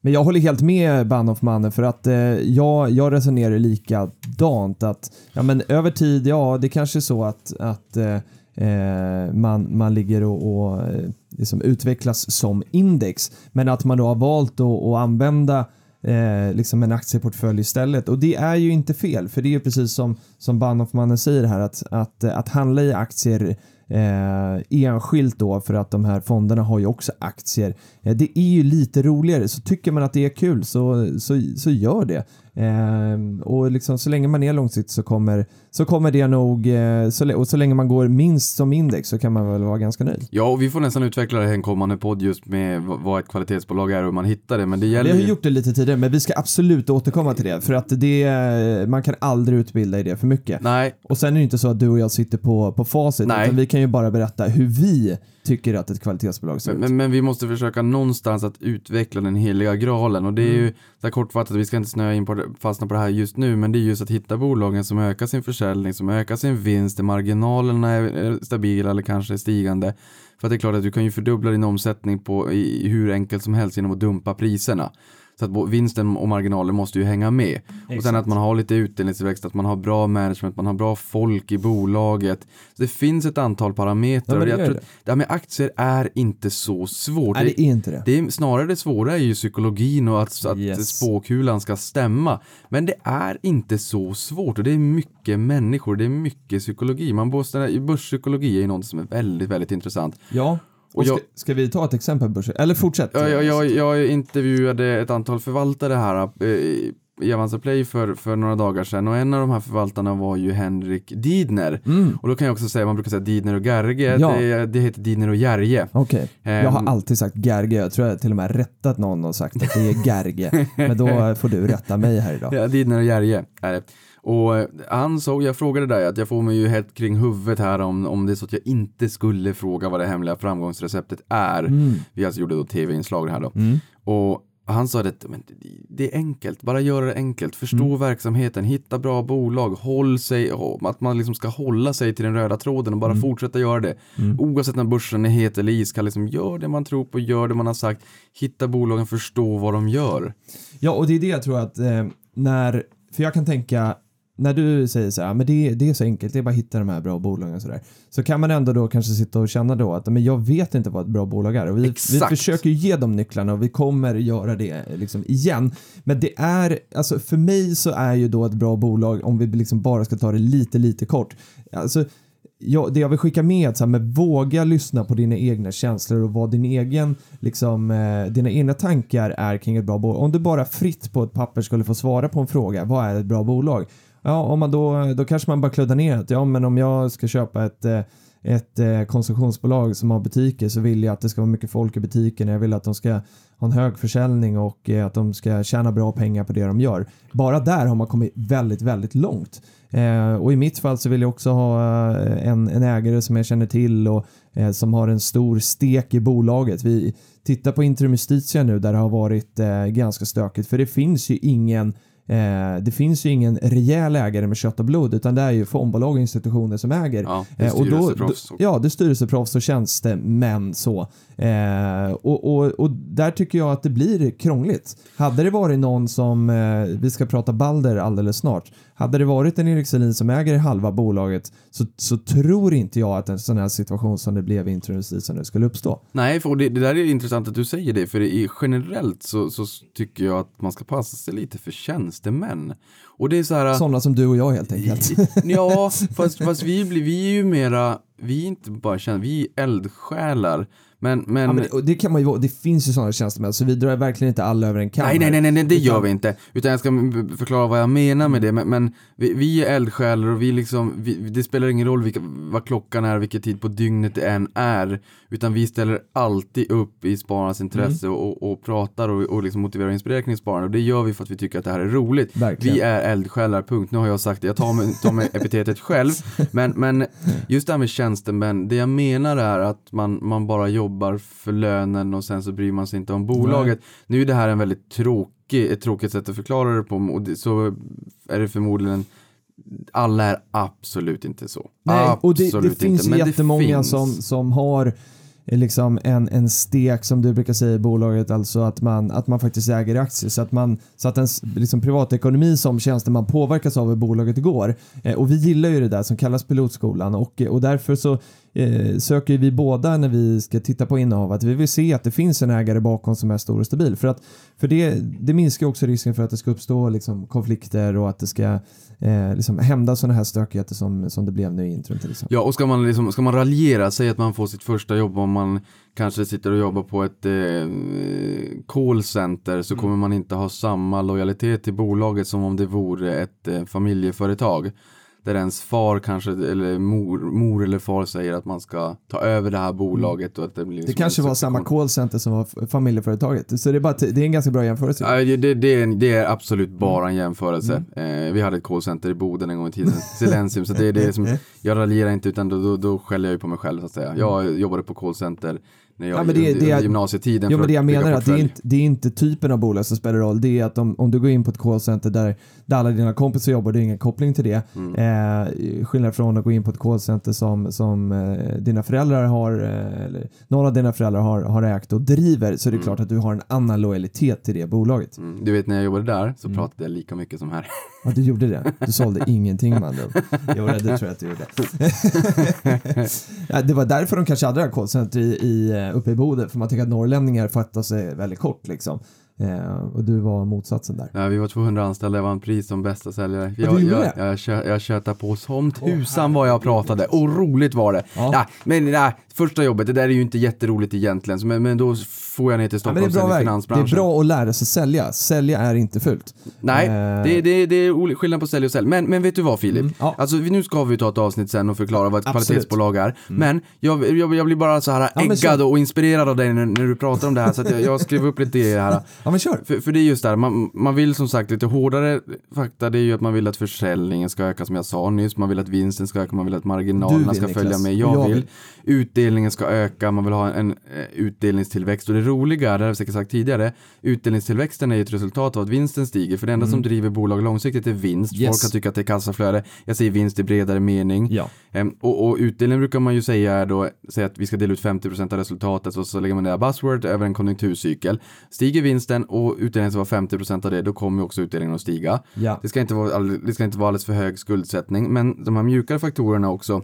Men jag håller helt med Ban Money för att eh, jag, jag resonerar likadant att ja, men över tid, ja det kanske är så att, att eh, eh, man, man ligger och, och eh, liksom utvecklas som index. Men att man då har valt att, att använda eh, liksom en aktieportfölj istället. Och det är ju inte fel för det är ju precis som, som Banhoffmannen säger här att, att, att handla i aktier eh, enskilt då för att de här fonderna har ju också aktier. Eh, det är ju lite roligare så tycker man att det är kul så, så, så gör det. Eh, och liksom, så länge man är långsiktigt så kommer, så kommer det nog, eh, så, och så länge man går minst som index så kan man väl vara ganska nöjd. Ja, och vi får nästan utveckla det här i en kommande podd just med vad ett kvalitetsbolag är och hur man hittar det. Men det Vi gäller har ju ju... gjort det lite tidigare men vi ska absolut återkomma till det för att det, man kan aldrig utbilda i det för mycket. Nej, Och sen är det inte så att du och jag sitter på, på facit Nej. utan vi kan ju bara berätta hur vi tycker att ett kvalitetsbolag ser men, ut. men, men vi måste försöka någonstans att utveckla den heliga graalen och det är Mm. ju så här kortfattat, vi ska inte snöa in på det, fastna på det här just nu, men det är just att hitta bolagen som ökar sin försäljning, som ökar sin vinst, där marginalerna är stabila eller kanske stigande. För att det är klart att du kan ju fördubbla din omsättning på i hur enkelt som helst genom att dumpa priserna. Så att vinsten och marginalen måste ju hänga med. Och sen att man har lite utdelningstillväxt, att man har bra management, man har bra folk i bolaget. Så det finns ett antal parametrar. Ja, det jag tror, det. det här med aktier är inte så svårt. Nej, det är inte det. Det är snarare det svåra är ju psykologin och att, att Yes. spåkulan ska stämma. Men det är inte så svårt och det är mycket människor, det är mycket psykologi. Man måste, börspsykologi är ju något som är väldigt, väldigt intressant. Ja. Och jag- ska, ska vi ta ett exempel Börse? Eller fortsätt. Jag, jag, jag, intervjuade ett antal förvaltare här eh, i Avanza Play för, för några dagar sedan och en av de här förvaltarna var ju Henrik Didner. Mm. Och då kan jag också säga, man brukar säga Didner och Gerge, Ja. det, det heter Didner och Gerge. Okej. Jag har Ehm. alltid sagt Gerge. Jag tror jag till och med rättat någon och sagt att det är Gerge. Men då får du rätta mig här idag. Ja, Didner och Gerge är det. Och eh, han såg, jag frågade dig att jag får mig ju helt kring huvudet här om, om det är så att jag inte skulle fråga vad det hemliga framgångsreceptet är. Mm. Vi alltså gjorde då tv-inslag här då. Mm. Och han sa det, men det- är enkelt, bara göra det enkelt, förstå Mm. verksamheten, hitta bra bolag, håll sig, att man liksom ska hålla sig till den röda tråden och bara Mm. fortsätta göra det. Oavsett när börsen är het eller iskall, liksom gör det man tror på, gör det man har sagt, hitta bolagen, förstå vad de gör. Ja, och det är det jag tror att eh, när, för jag kan tänka, när du säger så här, men det, det är så enkelt, det är bara att hitta de här bra bolagen och så där. Så kan man ändå då kanske sitta och känna då att, men jag vet inte vad ett bra bolag är och vi, vi försöker ge dem nycklarna och vi kommer göra det liksom igen. Men det är, alltså för mig så är ju då ett bra bolag, om vi liksom bara ska ta det lite, lite kort, alltså ja, det jag vill skicka med är att så här, men våga lyssna på dina egna känslor och vad din egen, liksom, eh, dina egna tankar är kring ett bra bolag. Om du bara fritt på ett papper skulle få svara på en fråga, vad är ett bra bolag? Ja, om man då, då kanske man bara kluddar ner att ja, men om jag ska köpa ett eh, ett eh, konsumtionsbolag som har butiker så vill jag att det ska vara mycket folk i butikerna. Jag vill att de ska ha en hög försäljning och eh, att de ska tjäna bra pengar på det de gör. Bara där har man kommit väldigt, väldigt långt. Och i mitt fall så vill jag också ha en, en ägare som jag känner till och som har en stor stek i bolaget. Vi tittar på Interim Justitia nu där det har varit ganska stökigt för det finns ju ingen Eh, det finns ju ingen rejäl ägare med kött och blod utan det är ju fondbolag och institutioner som äger. Ja, det är Eh, styrelseproffs. ja, det är styrelseproffs och tjänstemän så. Eh, och, och, och där tycker jag att det blir krångligt. Hade det varit någon som, eh, vi ska prata Balder alldeles snart, hade det varit en Erik Selin som äger halva bolaget så, så tror inte jag att en sån här situation som det blev i Introducisen skulle uppstå. Nej, för det, det där är intressant att du säger det, för i, generellt så, så tycker jag att man ska passa sig lite för tjänstemän. Och det är så här... Sådana som du och jag helt enkelt. ja, fast, fast vi, blir, vi är ju mera, vi är inte bara kända, vi är eldsjälar. Men, men, Ja, men det, det kan man ju det finns ju sådana tjänstemän så vi drar verkligen inte alla över en kam. Nej, nej, nej, nej, det gör vi inte. Utan jag ska förklara vad jag menar med det. Men, men vi, vi är eldsjälar och vi liksom, vi, det spelar ingen roll vilka, vad klockan är, vilken tid på dygnet det än är. Utan vi ställer alltid upp i spararnas intresse Mm. och, och pratar och, och liksom motiverar och inspirerar kring sparande. Och det gör vi för att vi tycker att det här är roligt. Verkligen. Vi är eldsjälar, punkt. Nu har jag sagt det. Jag tar mig, tar mig epitetet själv. Men, men just det här med tjänstemän, det jag menar är att man, man bara jobbar för lönen och sen så bryr man sig inte om bolaget. Nu är det här en väldigt tråkig, ett tråkigt sätt att förklara det på och det, så är det förmodligen alla är absolut inte så. Nej, och det, det finns inte, ju jättemånga finns. som, som har eh, liksom en, en stek som du brukar säga i bolaget, alltså att man, att man faktiskt äger aktier så att, man, så att ens liksom privatekonomi som tjänsteman påverkas av hur bolaget går. Eh, och vi gillar ju det där som kallas pilotskolan och, och därför så eh, söker vi båda när vi ska titta på innehav att vi vill se att det finns en ägare bakom som är stor och stabil. För, att, för det, det minskar också risken för att det ska uppstå liksom, konflikter och att det ska eh, liksom, hända sådana här stökigheter som, som det blev nu i intron till exempel. Ja, och ska man, liksom, ska man raljera, säg att man får sitt första jobb om man kanske sitter och jobbar på ett eh, callcenter så kommer man inte ha samma lojalitet till bolaget som om det vore ett eh, familjeföretag. Där ens far kanske, eller mor, mor eller far säger att man ska ta över det här bolaget och att det blir Det liksom kanske var samma callcenter som var familjeföretaget. Så det är, bara det är en ganska bra jämförelse. Ja, det, det, det, är, det är absolut bara Mm. en jämförelse. Eh, vi hade ett callcenter i Boden en gång i tiden, Silensium, så det är det som, jag raljerar inte utan då, då, då skäller jag ju på mig själv så att säga. Jag jobbade på callcenter när jag Mm. Ja, men det- det gymnasietiden Jo men det jag menar är att det är, inte, det är inte typen av bolag som spelar roll. Det är att om, om du går in på ett callcenter där, där alla dina kompisar jobbar, det är ingen koppling till det. Mm. Eh, skillnad från att gå in på ett callcenter som, som eh, dina föräldrar har, eh, eller några av dina föräldrar har, har ägt och driver, så är det klart att du har en annan lojalitet till det bolaget. Mm, du vet när jag jobbade där så pratade jag lika mycket som här. Ja, du gjorde det. Du sålde ingenting med andra. Jo, det tror jag att du gjorde. ja, det var därför de kanske hade det här callcenter i, i, eh, uppe i Boden, för man tycker att norrlänningar fattar sig väldigt kort liksom. Eh, och du var motsatsen där. Ja, vi var 200 anställda, jag vann pris som bästa säljare. du Jag, gjorde jag, jag, kö, jag tjötade på som tusan vad jag pratade och roligt var det. Ja. Ja. men nej, första jobbet, det där är ju inte jätteroligt egentligen, så- men, men då får jag ner till Ja, Stockholm bra sen i väg. Det finansbranschen. är bra att lära sig sälja. Sälja är inte fult. Nej, Eh. det, det, det är skillnad på sälj och sälj. Men, men vet du vad Filip? Mm, ja. Alltså nu ska vi ta ett avsnitt sen och förklara vad ett Absolut. kvalitetsbolag är. Men jag, jag, jag blir bara så här äggad kör. och inspirerad av dig när, när du pratar om det här. Så jag, jag skrev upp lite här. Ja, men kör. För, för det är just där, man, man vill som sagt lite hårdare fakta, det är ju att man vill att försäljningen ska öka som jag sa nyss, man vill att vinsten ska öka, man vill att marginalerna vill, ska följa Niklas. med, jag, Jag vill. vill. Utdelningen ska öka, man vill ha en, en eh, utdelningstillväxt och det roliga, det har jag säkert sagt tidigare, utdelningstillväxten är ju ett resultat av att vinsten stiger, för det enda som driver bolag långsiktigt är vinst, Mm. Yes. folk kan tycka att det är kassaflöde, jag säger vinst i bredare mening. Ja. Ehm, och, och utdelning brukar man ju säga är då, säga att vi ska dela ut 50% av resultatet och så lägger man det här buzzword över en konjunkturcykel. Stiger vinsten och utdelningen ska vara 50% av det, då kommer också utdelningen att stiga. Ja. Det ska, inte vara, det ska inte vara alldeles för hög skuldsättning, men de här mjukare faktorerna också,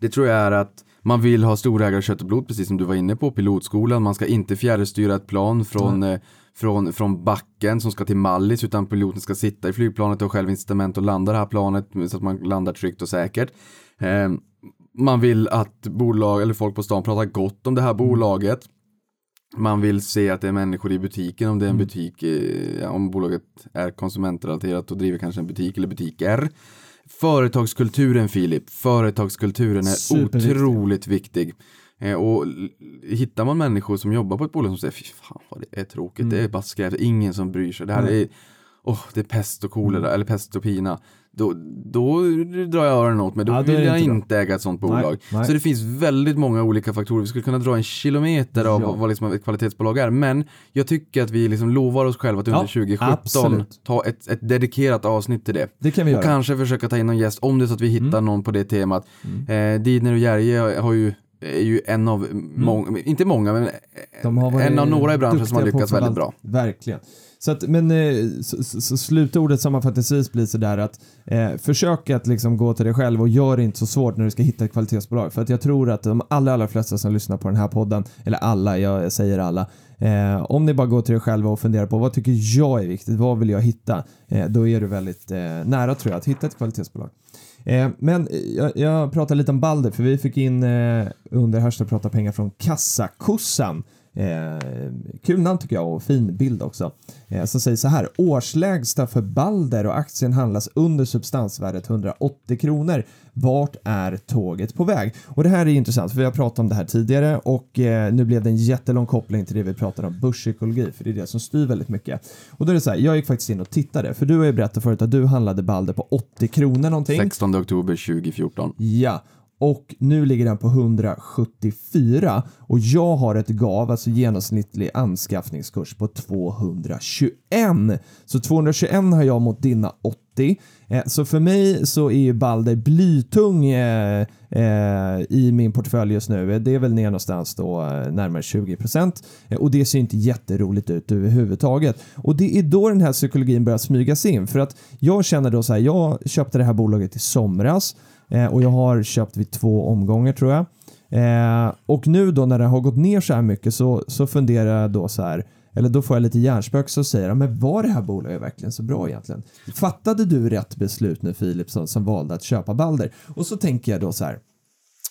det tror jag är att man vill ha storägare kött och blod, precis som du var inne på, pilotskolan, man ska inte fjärrstyra ett plan från, eh, från, från backen som ska till Mallis, utan piloten ska sitta i flygplanet och själv incitament och landa det här planet så att man landar tryggt och säkert. Ehm, man vill att bolag eller folk på stan pratar gott om det här bolaget. Man vill se att det är människor i butiken om det är en butik, eh, om bolaget är konsumentrelaterat och driver kanske en butik eller butiker. Företagskulturen Filip, företagskulturen är otroligt viktig. Eh, och hittar man människor som jobbar på ett bolag som säger fy fan vad det är tråkigt, det är bara skräp, ingen som bryr sig, det här är, oh, det är pest och kolera, eller pest och pina. Då, då drar jag öronen åt mig, då Ja, vill jag inte bra. äga ett sånt bolag. nej. Så det finns väldigt många olika faktorer, vi skulle kunna dra en kilometer av Ja. vad liksom ett kvalitetsbolag är, men jag tycker att vi liksom lovar oss själva att under Ja, 2017 absolut. ta ett, ett dedikerat avsnitt till det. Det kan vi Och göra. Mm. kanske försöka ta in någon gäst om det är så att vi hittar någon på det temat. Eh, Didner och Jerje har ju, är ju en av många, inte många men Mm. En av några i branschen som har lyckats väldigt bra. Verkligen. Så att, men eh, så, så, slutordet sammanfattningsvis blir sådär att eh, försök att liksom gå till dig själv och gör det inte så svårt när du ska hitta ett kvalitetsbolag. För att jag tror att de allra, allra flesta som lyssnar på den här podden, eller alla, jag, säger alla, eh, om ni bara går till er själva och funderar på vad tycker jag är viktigt, vad vill jag hitta, eh, då är du väldigt eh, nära tror jag att hitta ett kvalitetsbolag. Eh, men eh, jag, jag pratar lite om Balder för vi fick in eh, under Hashtag prata pengar från Kassakossan. Eh, kul namn tycker jag och fin bild också. Eh, som säger så här. Årslägsta för Balder och aktien handlas under substansvärdet 180 kronor. Vart är tåget på väg? Och det här är intressant för vi har pratat om det här tidigare och eh, nu blev det en jättelång koppling till det vi pratade om börspsykologi för det är det som styr väldigt mycket. Och då är det så här, jag gick faktiskt in och tittade för du har ju berättat förut att du handlade Balder på 80 kronor någonting. 16 oktober 2014. Ja, och nu ligger den på 174 och jag har ett GAV, alltså genomsnittlig anskaffningskurs på 221. Så 221 har jag mot dina 80. Eh, Så för mig så är ju Balder blytung eh, eh, i min portfölj just nu. Det är väl ner någonstans då eh, närmare 20 procent eh, och det ser inte jätteroligt ut överhuvudtaget. Och det är då den här psykologin börjar smygas in för att jag känner då så här, jag köpte det här bolaget i somras Eh, och jag har köpt vid två omgångar tror jag. Eh, och nu då när det har gått ner så här mycket så, så funderar jag då så här, eller då får jag lite hjärnspök så säger jag, men var det här bolaget verkligen så bra egentligen? Fattade du rätt beslut nu Philip som, som valde att köpa Balder? Och så tänker jag då så här,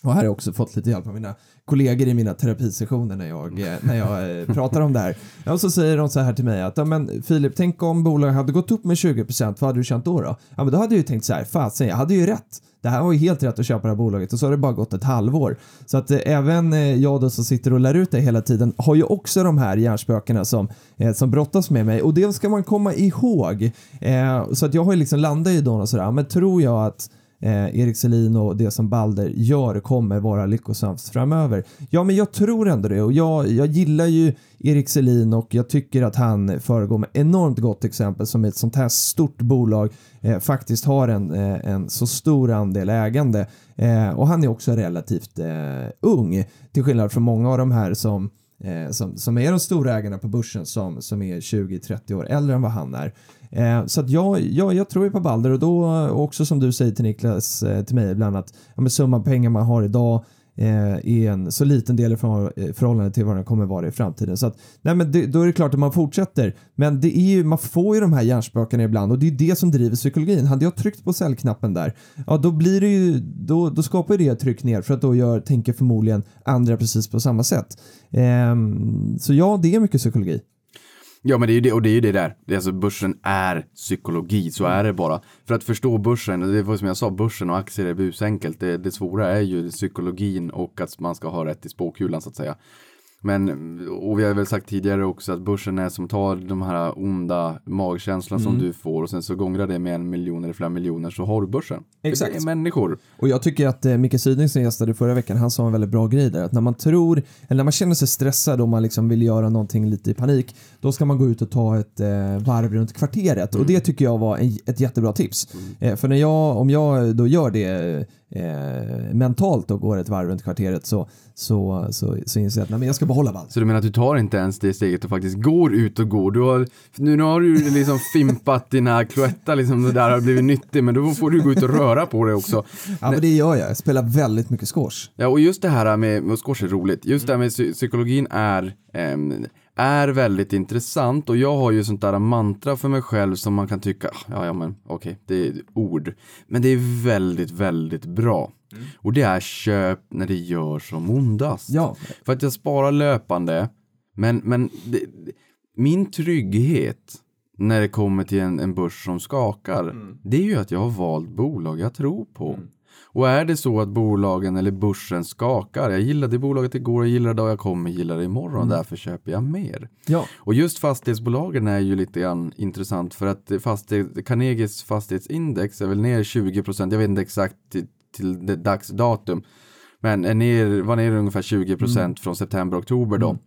och här har jag också fått lite hjälp av mina kollegor i mina terapisessioner när jag, eh, när jag eh, pratar om det här. Och så säger de så här till mig att ja, men Filip, tänk om bolaget hade gått upp med 20%, vad hade du känt då? då? Ja, men då hade jag ju tänkt så här, fasen, jag hade ju rätt. Det här var ju helt rätt att köpa det här bolaget och så har det bara gått ett halvår. Så att eh, även eh, jag då som sitter och lär ut det hela tiden har ju också de här hjärnspökena som, eh, som brottas med mig och det ska man komma ihåg. Eh, så att jag har ju liksom landat i då och sådär, men tror jag att eh, Erik Selin och det som Balder gör kommer vara lyckosamt framöver. Ja, men jag tror ändå det och jag, jag gillar ju Erik Selin och jag tycker att han föregår med enormt gott exempel som ett sånt här stort bolag eh, faktiskt har en, eh, en så stor andel ägande eh, och han är också relativt eh, ung till skillnad från många av de här som eh, som, som är de stora ägarna på börsen som, som är 20-30 år äldre än vad han är. Eh, så att jag, jag, jag tror ju på Balder och då också som du säger till Niklas, eh, till mig ibland att ja, men summan pengar man har idag eh, är en så liten del i eh, förhållande till vad den kommer vara i framtiden. Så att, nej, men det, då är det klart att man fortsätter. Men det är ju, man får ju de här hjärnspökena ibland och det är det som driver psykologin. Hade jag tryckt på säljknappen där, ja då blir det ju, då, då skapar det ett tryck ner för att då gör, tänker förmodligen andra precis på samma sätt. Ehm, så ja, det är mycket psykologi. Ja men det är ju det, och det är ju det där. Det är alltså börsen är psykologi, så är det bara. För att förstå börsen, det var som jag sa, börsen och aktier är busenkelt. Det, det svåra är ju psykologin och att man ska ha rätt i spåkulan så att säga. Men, och vi har väl sagt tidigare också att börsen är som tar de här onda magkänslorna som du får och sen så gångrar det med en miljon eller flera miljoner så har du börsen. Exakt. Det är människor. Och jag tycker att eh, Micke Syding som gästade förra veckan, han sa en väldigt bra grej där. Att när man tror, eller när man känner sig stressad och man liksom vill göra någonting lite i panik, då ska man gå ut och ta ett eh, varv runt kvarteret. Och det tycker jag var en, ett jättebra tips. Eh, för när jag, om jag då gör det eh, mentalt och går ett varv runt kvarteret så, så, så, så inser jag att nej, men jag ska behålla valv. Så du menar att du tar inte ens det steget och faktiskt går ut och går? Du har, nu, nu har du liksom fimpat dina Cloetta, liksom det där har blivit nyttigt, men då får du gå ut och röra på dig också. Ja, men det gör jag. Jag spelar väldigt mycket squash. Ja, och just det här med, med squash är roligt. Just det här med psy- psykologin är, ehm, är väldigt intressant och jag har ju sånt där mantra för mig själv som man kan tycka, "Ah, ja, ja men okej, det är ord. Men det är väldigt, väldigt bra. Och det är köp när det gör som ondast. Ja, För att jag sparar löpande. Men, men det, min trygghet när det kommer till en, en börs som skakar. Det är ju att jag har valt bolag jag tror på. Och är det så att bolagen eller börsen skakar. Jag gillade bolaget igår, jag gillar det och jag kommer gilla det imorgon. Därför köper jag mer. ja, Och just fastighetsbolagen är ju lite grann intressant för att fastighet, Carnegies fastighetsindex är väl ner 20 procent. Jag vet inte exakt till, det dagsdatum. Men är ner, var ner ungefär 20 procent från september, oktober då.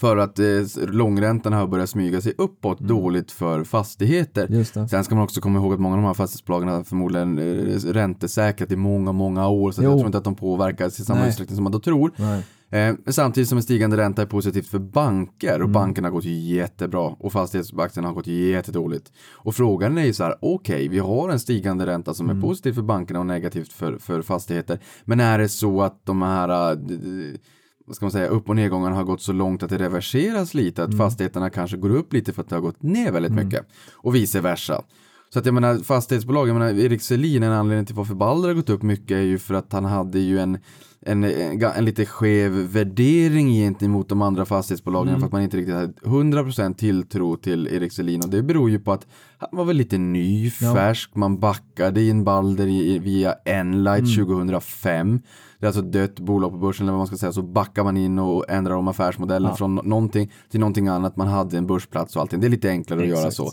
För att eh, långräntan har börjat smyga sig uppåt dåligt för fastigheter. Sen ska man också komma ihåg att många av de här fastighetsbolagen har förmodligen eh, räntesäkrat i många, många år. Så jag tror inte att de påverkas i samma Nej. utsträckning som man då tror. Nej. Eh, samtidigt som en stigande ränta är positivt för banker Mm. och bankerna har gått jättebra och fastighetsaktierna har gått jättedåligt. Och frågan är ju så här, okej, vi har en stigande ränta som Mm. är positiv för bankerna och negativt för, för fastigheter. Men är det så att de här d- vad ska man säga, upp och nedgångarna har gått så långt att det reverseras lite, Mm. att fastigheterna kanske går upp lite för att det har gått ner väldigt mycket. Och vice versa. Så att jag menar fastighetsbolag, jag menar Erik Selin, en anledning till varför Balder har gått upp mycket är ju för att han hade ju en en, en, en lite skev värdering gentemot de andra fastighetsbolagen Mm. för att man inte riktigt hade 100% tilltro till Erik Selin och det beror ju på att han var väl lite ny, Ja. färsk, man backade in Balder i, via Enlight Mm. 2005 det är alltså dött bolag på börsen eller vad man ska säga så backar man in och ändrar om affärsmodellen Ja. från någonting till någonting annat man hade en börsplats och allting det är lite enklare att göra Exakt. så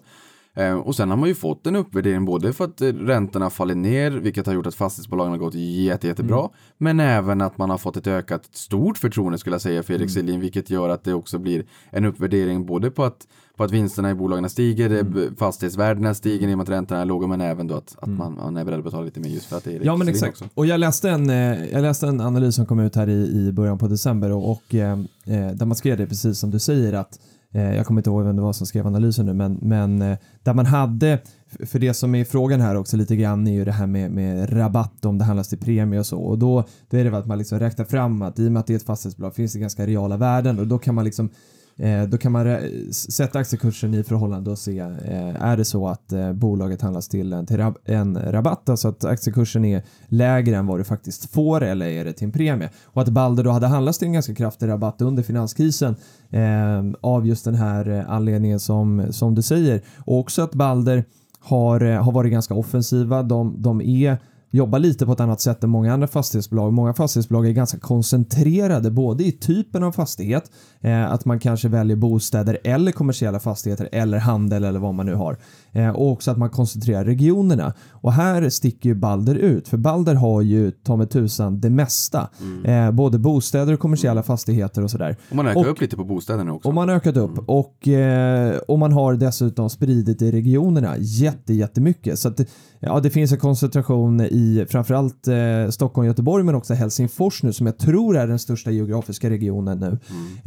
och sen har man ju fått en uppvärdering både för att eh, räntorna faller ner, vilket har gjort att fastighetsbolagen har gått jätte, jättebra, Mm. men även att man har fått ett ökat stort förtroende skulle jag säga för Erik Mm. Selin, vilket gör att det också blir en uppvärdering både på att, på att vinsterna i bolagen stiger, Mm. mm. fastighetsvärdena stiger i och med att räntorna är låga, men även då att, att man, man är beredd att betala lite mer just för att det är Erik Ja men Selin exakt. också. Och jag läste, en, eh, jag läste en analys som kom ut här i, i början på december och, och eh, eh, där man skrev det precis som du säger att eh, Eh, jag kommer inte ihåg vem det var som skrev analysen nu men, men eh, där man hade för det som är frågan här också lite grann är ju det här med, med rabatt om det handlas till premie och så. Och då, då är det väl att man liksom räknar fram att i och med att det är ett fastighetsbolag finns det ganska reala värden och då kan man liksom Eh, då kan man sätta aktiekursen i förhållande och se, eh, är det så att eh, bolaget handlas till en, till rab- en rabatt, alltså att aktiekursen är lägre än vad du faktiskt får eller är det till en premie? Och att Balder då hade handlats till en ganska kraftig rabatt under finanskrisen eh, av just den här eh, anledningen som, som du säger. Och också att Balder har, eh, har varit ganska offensiva. De, de är jobbar lite på ett annat sätt än många andra fastighetsbolag. Många fastighetsbolag är ganska koncentrerade både i typen av fastighet, eh, att man kanske väljer bostäder eller kommersiella fastigheter eller handel eller vad man nu har. Eh, och också att man koncentrerar regionerna. Och här sticker ju Balder ut, för Balder har ju ta mig tusan det mesta. Eh, både bostäder och kommersiella fastigheter och sådär. Och man ökar Och- upp lite på bostäderna också. Och man har ökat upp och, eh, och man har dessutom spridit i regionerna jätte, jättemycket. Så att ja, det finns en koncentration i framförallt eh, Stockholm, Göteborg men också Helsingfors nu som jag tror är den största geografiska regionen nu.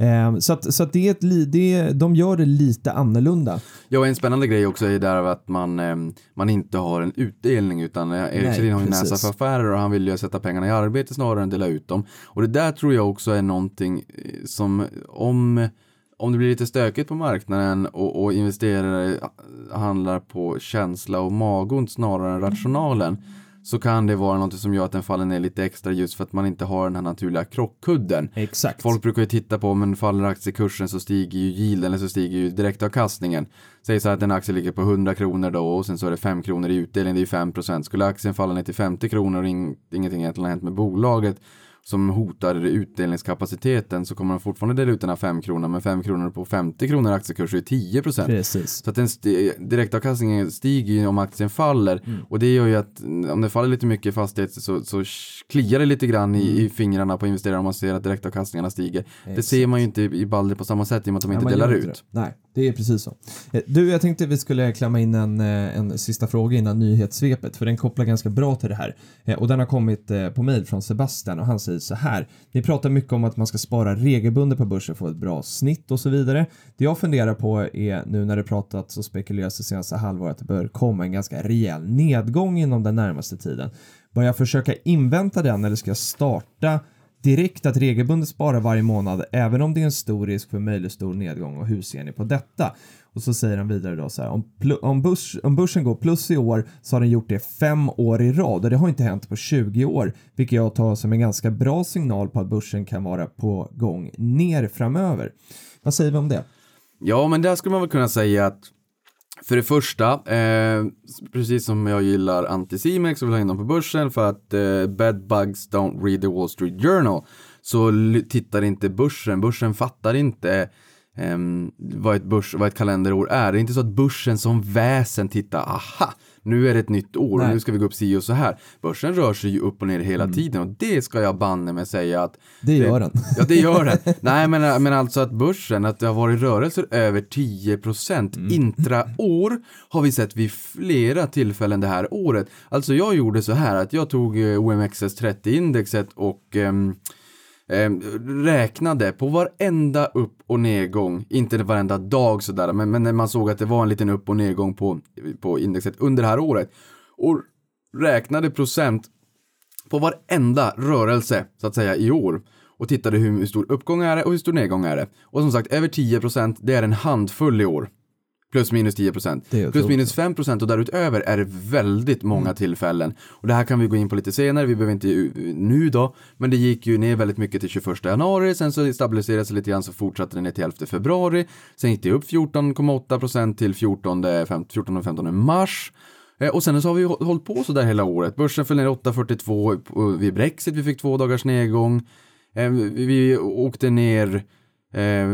Eh, så att, så att det är ett, det, de gör det lite annorlunda. Ja, en spännande grej också är där att man, eh, man inte har en utdelning utan eh, Erik Nej, Selin har ju precis. näsa för affärer och han vill ju sätta pengarna i arbete snarare än dela ut dem. Och det där tror jag också är någonting eh, som om om det blir lite stökigt på marknaden och, och investerare handlar på känsla och magont snarare än rationalen så kan det vara något som gör att den faller ner lite extra just för att man inte har den här naturliga krockkudden. Exakt. Folk brukar ju titta på, men faller aktiekursen så stiger ju yielden eller så stiger ju direktavkastningen. Säg så här att en aktie ligger på 100 kronor då och sen så är det 5 kronor i utdelning, det är ju 5 procent. Skulle aktien falla ner till 50 kronor och ing- ingenting egentligen har hänt med bolaget som hotar utdelningskapaciteten så kommer de fortfarande dela ut den här 5 kronor, men 5 kronor på 50 kronor aktiekurs är 10 procent. Precis. Så att den sti- direktavkastningen stiger ju om aktien faller Mm. och det gör ju att om det faller lite mycket i fastighet så, så kliar det lite grann i, Mm. i fingrarna på investerare om man ser att direktavkastningarna stiger. Det ser man ju inte i Balder på samma sätt i och med att de Ja, inte man delar ut. det. Nej, det är precis så. Eh, du, jag tänkte vi skulle klämma in en, eh, en sista fråga innan nyhetssvepet, för den kopplar ganska bra till det här. Eh, och den har kommit på mail från Sebastian och han säger så här. Ni pratar mycket om att man ska spara regelbundet på börsen för att få ett bra snitt och så vidare. Det jag funderar på är nu när det pratats och spekuleras det senaste halvåret att det bör komma en ganska rejäl nedgång inom den närmaste tiden. Bör jag försöka invänta den eller ska jag starta direkt att regelbundet spara varje månad även om det är en stor risk för möjlig stor nedgång och hur ser ni på detta? Och så säger han vidare då så här, om, om, börs, om börsen går plus i år så har den gjort det fem år i rad och det har inte hänt på 20 år, vilket jag tar som en ganska bra signal på att börsen kan vara på gång ner framöver. Vad säger vi om det? Ja, men där skulle man väl kunna säga att för det första, eh, precis som jag gillar Anticimex och vill ha in dem på börsen för att eh, bad bugs don't read the Wall Street Journal så tittar inte börsen, börsen fattar inte eh, vad, ett börs, vad ett kalenderår är. Det är inte så att börsen som väsen tittar, aha, nu är det ett nytt år och nu ska vi gå upp si och så här. Börsen rör sig ju upp och ner hela tiden och det ska jag banne med säga att Det gör den. Ja, det gör den. Nej, men, men alltså att börsen, att det har varit rörelser över 10 procent intraår har vi sett vid flera tillfällen det här året. Alltså jag gjorde så här att jag tog eh, OMXS30-indexet och ehm, Ehm, räknade på varenda upp och nedgång, inte varenda dag sådär, men, men när man såg att det var en liten upp och nedgång på, på indexet under det här året och räknade procent på varenda rörelse så att säga i år och tittade hur, hur stor uppgång är det och hur stor nedgång är det. Och som sagt, över 10% det är en handfull i år. Plus minus 10%. Det är Plus minus 5% och därutöver är det väldigt många tillfällen. Och det här kan vi gå in på lite senare, vi behöver inte nu då. Men det gick ju ner väldigt mycket till 21 januari, sen så stabiliserade sig lite grann så fortsatte det ner till 11 februari. Sen gick det upp 14,8% till 14, 14 och 15 mars. Eh, Och sen så har vi hå- hållit på så där hela året. Börsen föll ner 8,42 på- vid Brexit, vi fick två dagars nedgång. Eh, vi åkte ner, eh,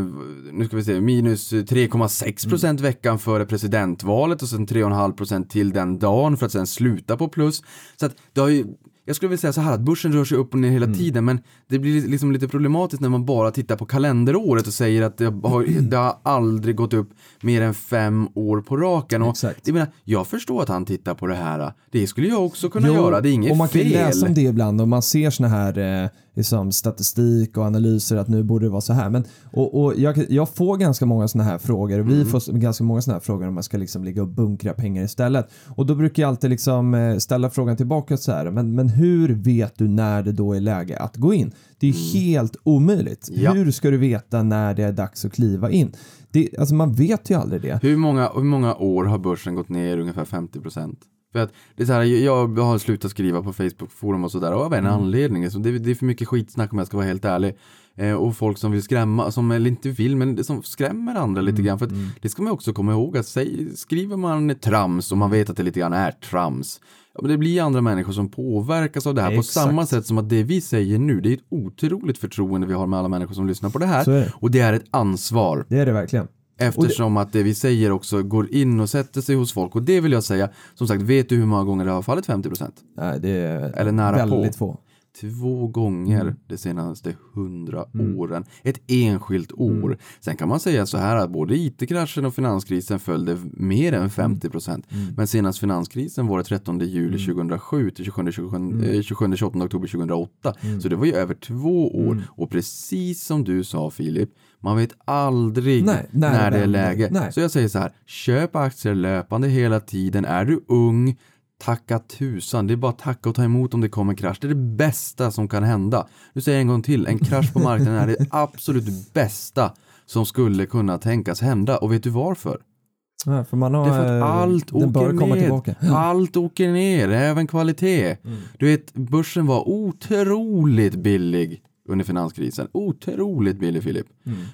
nu ska vi se, minus 3,6 procent veckan före presidentvalet och sen 3,5 procent till den dagen för att sen sluta på plus. Så att det har ju, jag skulle vilja säga så här att börsen rör sig upp och ner hela tiden men det blir liksom lite problematiskt när man bara tittar på kalenderåret och säger att det har, det har aldrig gått upp mer än fem år på raken. Och Exakt. jag, menar, jag förstår att han tittar på det här. Det skulle jag också kunna Jo, göra, det är inget och man kan fel. läsa om det ibland och man ser såna här eh, liksom statistik och analyser att nu borde det vara så här. Men, och, och jag, jag får ganska många såna här frågor och vi Mm. får ganska många såna här frågor om man ska liksom ligga och bunkra pengar istället. Och då brukar jag alltid liksom eh, ställa frågan tillbaka så här, men, men hur vet du när det då är läge att gå in? Det är helt omöjligt. Mm. Ja. Hur ska du veta när det är dags att kliva in? Det, alltså man vet ju aldrig det. Hur många, hur många år har börsen gått ner ungefär 50 procent? För att det är så här, jag har slutat skriva på Facebook-forum och sådär av en anledning. Så det, det är för mycket skitsnack om jag ska vara helt ärlig. Eh, och folk som vill skrämma, som eller inte vill, men som skrämmer andra lite grann. För att det ska man också komma ihåg att säg, skriver man trams och man vet att det lite grann är trams. Ja, men det blir andra människor som påverkas av det här på Exakt. samma sätt som att det vi säger nu, det är ett otroligt förtroende vi har med alla människor som lyssnar på det här. Det. Och det är ett ansvar. Det är det verkligen. Eftersom att det vi säger också går in och sätter sig hos folk. Och det vill jag säga, som sagt, vet du hur många gånger det har fallit 50%? Nej, det är Eller nära på. väldigt få. Två gånger Mm. de senaste hundra åren. Ett enskilt år. Mm. Sen kan man säga så här att både IT-kraschen och finanskrisen följde mer än 50%. Mm. Men senast finanskrisen var det 13 juli 2007 till 27, 27, Mm. eh, 27 28 oktober 2008. Så det var ju över två år. Och precis som du sa Filip, man vet aldrig Nej, när när det är läge. Nej. Så jag säger så här, köp aktier löpande hela tiden. Är du ung, tacka tusan. Det är bara att tacka och ta emot om det kommer en krasch. Det är det bästa som kan hända. Nu säger jag en gång till, en krasch på marknaden är det absolut bästa som skulle kunna tänkas hända. Och vet du varför? Ja, för man har, Det är för att eh, allt åker ner. Allt åker ner, även kvalitet. Du vet, börsen var otroligt billig under finanskrisen. Otroligt billig Filip.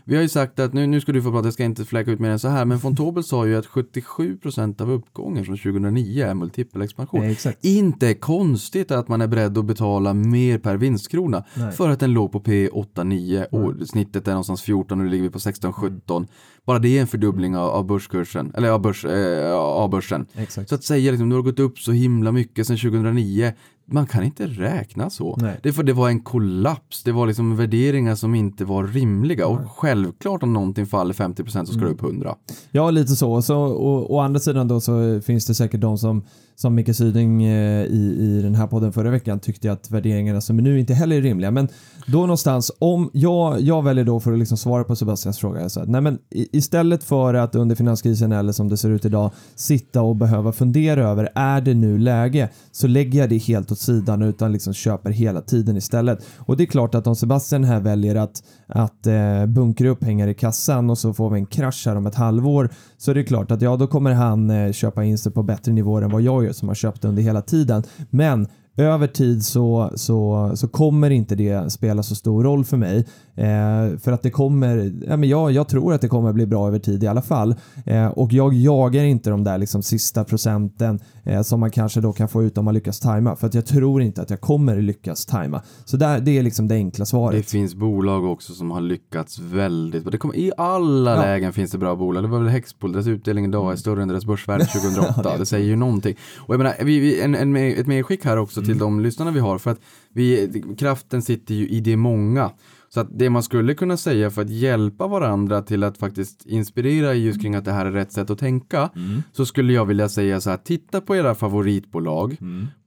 Vi har ju sagt att nu, nu ska du få prata, jag ska inte fläcka ut mer än så här, men von Tobel sa ju att 77% av uppgången från 2009 är multipelexpansion. Nej, exakt. Inte konstigt att man är beredd att betala mer per vinstkrona Nej. för att den låg på P 8-9 och snittet är någonstans 14 och nu ligger vi på 16-17. Bara det är en fördubbling av, av börskursen, eller av, börs, eh, av börsen. Exakt. Så att säga liksom, du har gått upp så himla mycket sedan 2009, man kan inte räkna så. Nej. Det, för det var en kollaps, det var liksom värderingar som inte var rimliga och självklart om någonting faller 50% så ska Mm. det upp 100. Ja, lite så. så och, å andra sidan då så finns det säkert de som, som Micke Syding eh, i, i den här podden förra veckan tyckte att värderingarna som är nu inte heller är rimliga. Men då någonstans, om jag, jag väljer då för att liksom svara på Sebastians fråga, så att, nej men istället för att under finanskrisen eller som det ser ut idag sitta och behöva fundera över, är det nu läge? Så lägger jag det helt åt sidan utan liksom köper hela tiden istället. Och det är klart att om Sebastian här väljer att, att eh, bunkra upp pengar i kassan och så får vi en krasch här om ett halvår så är det klart att ja, då kommer han eh, köpa in sig på bättre nivåer än vad jag gör som har köpt under hela tiden. Men över tid så, så, så kommer inte det spela så stor roll för mig. Eh, för att det kommer, ja, men jag, jag tror att det kommer bli bra över tid i alla fall. Eh, och jag jagar inte de där liksom sista procenten eh, som man kanske då kan få ut om man lyckas tajma. För att jag tror inte att jag kommer lyckas tajma. Så där, det är liksom det enkla svaret. Det finns bolag också som har lyckats väldigt bra. Det kommer, I alla Ja. lägen finns det bra bolag. Det var väl Hexpol, deras utdelning idag är större än deras börsvärde 2008. det säger ju någonting. Och jag menar, vi, vi, en, en, ett medskick här också till de lyssnarna vi har. För att vi, kraften sitter ju i det många. Så att det man skulle kunna säga för att hjälpa varandra till att faktiskt inspirera just kring att det här är rätt sätt att tänka. Så skulle jag vilja säga så här, titta på era favoritbolag.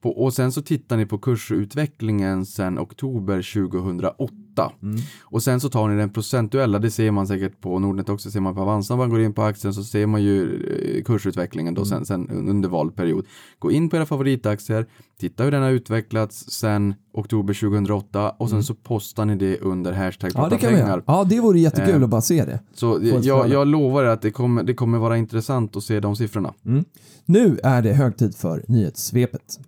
På, och sen så tittar ni på kursutvecklingen sen oktober 2008. Och sen så tar ni den procentuella, det ser man säkert på Nordnet också, ser man på Avanza, man går in på aktien så ser man ju eh, kursutvecklingen då sen, sen under valperiod. Gå in på era favoritaktier, titta hur den har utvecklats sen oktober 2008 och sen så postar ni det under hashtag Ja, det kan vi pengar. göra. Ja, det vore jättekul Eh, att bara se det. Så jag, jag lovar att det kommer, det kommer vara intressant att se de siffrorna. Nu är det hög tid för nyhetssvepet.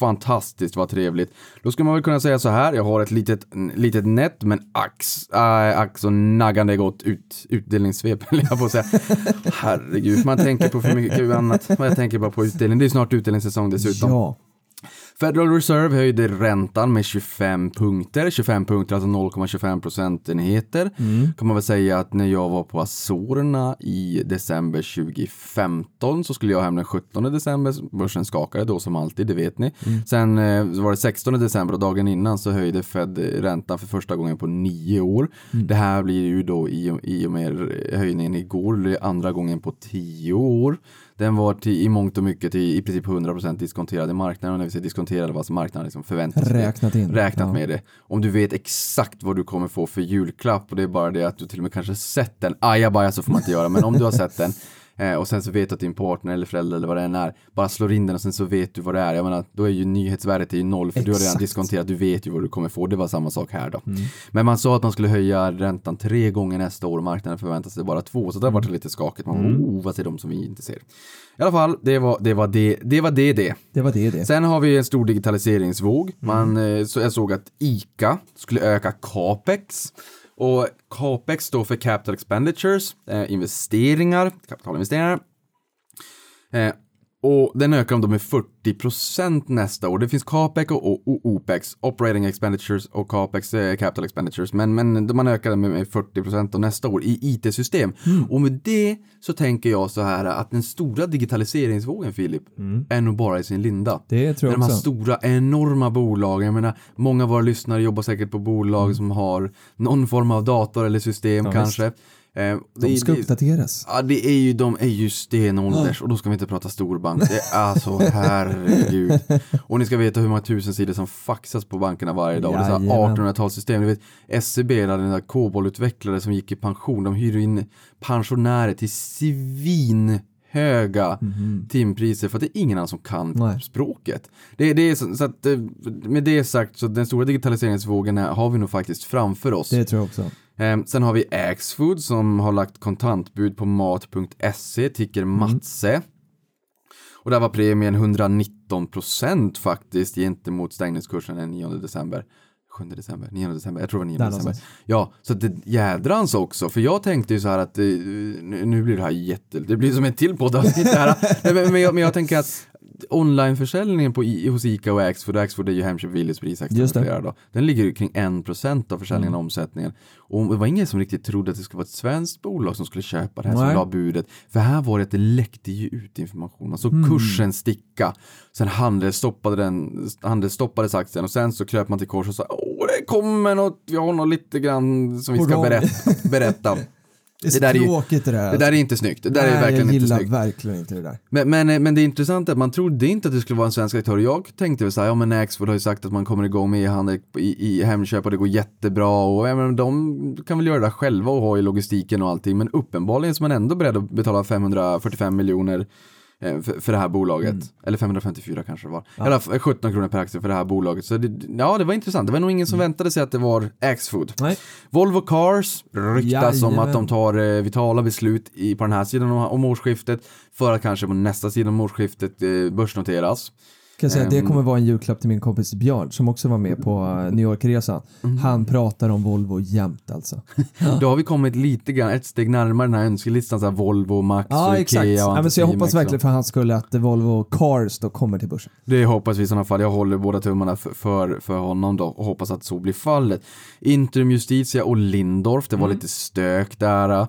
Fantastiskt vad trevligt. Då ska man väl kunna säga så här, jag har ett litet, litet nät, men ax, äh, ax och naggande gott ut, utdelningssvep, jag på att säga. Herregud, man tänker på för mycket annat. Jag tänker bara på utdelning. Det är snart utdelningssäsong dessutom. Ja. Federal Reserve höjde räntan med 25 punkter, 25 punkter, alltså 0,25 procentenheter. Kan man väl säga att när jag var på Azorerna i december 2015 så skulle jag hem den 17 december, börsen skakade då som alltid, det vet ni. Sen eh, var det 16 december och dagen innan så höjde Fed räntan för första gången på nio år. Det här blir ju då i, och- i och med höjningen igår, andra gången på tio år. Den var till, i mångt och mycket till i princip 100% diskonterad i marknaden och när vi säger diskonterad alltså marknaden liksom förväntat sig. Räknat in. räknat Ja. med det. Om du vet exakt vad du kommer få för julklapp och det är bara det att du till och med kanske sett den, ajabaja så får man inte göra, men om du har sett den eh, och sen så vet du att din partner eller förälder eller vad det än är, bara slår in den och sen så vet du vad det är. Jag menar, då är ju nyhetsvärdet är ju noll för du har redan Exakt. diskonterat, du vet ju vad du kommer få. Det var samma sak här då. Men man sa att man skulle höja räntan tre gånger nästa år och marknaden förväntar sig bara två, så det har varit lite skakigt. Man, oh, vad ser de som vi inte ser? I alla fall, det var det, var det, det, var det, det. Det var det det. Sen har vi en stor digitaliseringsvåg. Man, eh, så jag såg att ICA skulle öka capex. Och capex står för capital expenditures, eh, investeringar, kapitalinvesteringar. Eh, och den ökar de då med 40% nästa år. Det finns capex och, opex, operating expenditures och capex, eh, capital expenditures. Men, men man ökar den med, med 40% då nästa år i IT-system. Och med det så tänker jag så här att den stora digitaliseringsvågen, Filip, är nog bara i sin linda. Det tror jag De här också. stora enorma bolagen, jag menar, många av våra lyssnare jobbar säkert på bolag som har någon form av dator eller system Mm. Ja, kanske. Eh, De det- ska det- uppdateras. Ja, det är ju, de är ju stenålders och då ska vi inte prata storbank. Det är alltså, herregud. Och ni ska veta hur många tusen sidor som faxas på bankerna varje dag. Och det är så här Jajamän. 1800-talssystem. Du vet, SCB, hade den där COBOL-utvecklare som gick i pension, de hyr in pensionärer till svinhöga timpriser för att det är ingen annan som kan. Nej. språket. Det, det är så, så att, eh, med det sagt, så den stora digitaliseringsvågen har vi nog faktiskt framför oss. Det tror jag också. Eh, sen har vi Axfood som har lagt kontantbud på mat.se, ticker Mm. Matse. Och där var premien 119% faktiskt gentemot stängningskursen den 9 december. 7 december, 9 december, jag tror det var 9 Där december. någonstans. Ja, så det jädrans också, för jag tänkte ju så här att eh, nu nu blir det här jätte, det blir som ett till poddavsnitt det här. Men, men, jag, men jag tänker att onlineförsäljningen på, i- hos Ica och Axfood, Axfood är ju Hemköp, Willys, flera då. Den ligger ju kring 1% av försäljningen och omsättningen. Och det var ingen som riktigt trodde att det skulle vara ett svenskt bolag som skulle köpa det här som Nej. la budet. För här var det att det läckte ju ut information. Man såg Mm. kursen sticka. Sen handel stoppade den, handel stoppades aktien och sen så kröp man till kors och sa åh det kommer något, vi har något lite grann som vi ska gång." berätta. berätta. Det är så Det där är tråkigt det där. alltså. Det där är inte snyggt. Det där Nej, är verkligen jag inte gillar snyggt. verkligen inte det där. Men, men, men det är intressant att man trodde inte att det skulle vara en svensk aktör. Jag tänkte väl såhär, ja men Axfood har ju sagt att man kommer igång med e-handel i, i Hemköp och det går jättebra och ja, men de kan väl göra det själva och ha i logistiken och allting. Men uppenbarligen så är man ändå beredd att betala 545 miljoner för, för det här bolaget. Mm. Eller 554 kanske det var. Eller f- 17 kronor per aktie för det här bolaget. Så det, ja, det var intressant. Det var nog ingen som väntade sig att det var Axfood. Nej. Volvo Cars ryktas om att de tar eh, vitala beslut i, på den här sidan om, om årsskiftet för att kanske på nästa sidan om årsskiftet eh, börsnoteras. Kan säga, det Ehm. kommer vara en julklapp till min kompis Björn som också var med på eh, New York-resan. Mm. Han pratar om Volvo jämt alltså. Då har vi kommit lite grann, ett steg närmare den här önskelistan, så här Volvo, Max Ja, och exakt. Ikea och Ja, men så jag hoppas verkligen för hans skull att Volvo Cars då kommer till börsen. Det hoppas vi i sådana fall. Jag håller båda tummarna för, för, för honom då och hoppas att så blir fallet. Intrum Justitia och Lindorf, det var Mm. lite stök där.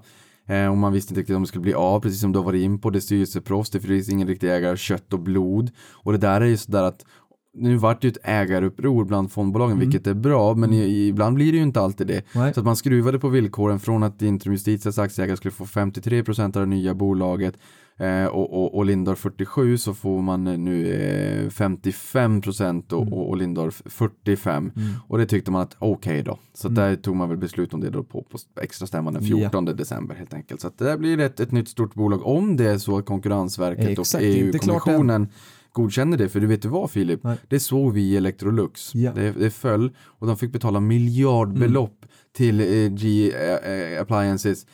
Eh, och man visste inte riktigt om det skulle bli av, precis som du har varit in på. Det är styrelseproffs, det finns ingen riktig ägare av kött och blod. Och det där är ju sådär att nu vart det ju ett ägaruppror bland fondbolagen, vilket är bra, men i, ibland blir det ju inte alltid det. Nej. Så att man skruvade på villkoren från att Intrum Justitias aktieägare skulle få 53% av det nya bolaget eh, och, och, och Lindorf 47 så får man eh, nu eh, 55% och, och, och Lindorf 45 och det tyckte man att okej då. Så där tog man väl beslut om det då på, på extra stämman den 14 december helt enkelt. Så att det där blir ett, ett nytt stort bolag om det är så att Konkurrensverket Exakt, och. EU-kommissionen godkänner det, för du vet du vad Filip? Nej. Det såg vi i Electrolux. Ja. Det, det föll och de fick betala miljardbelopp Mm. till eh, G eh, Appliances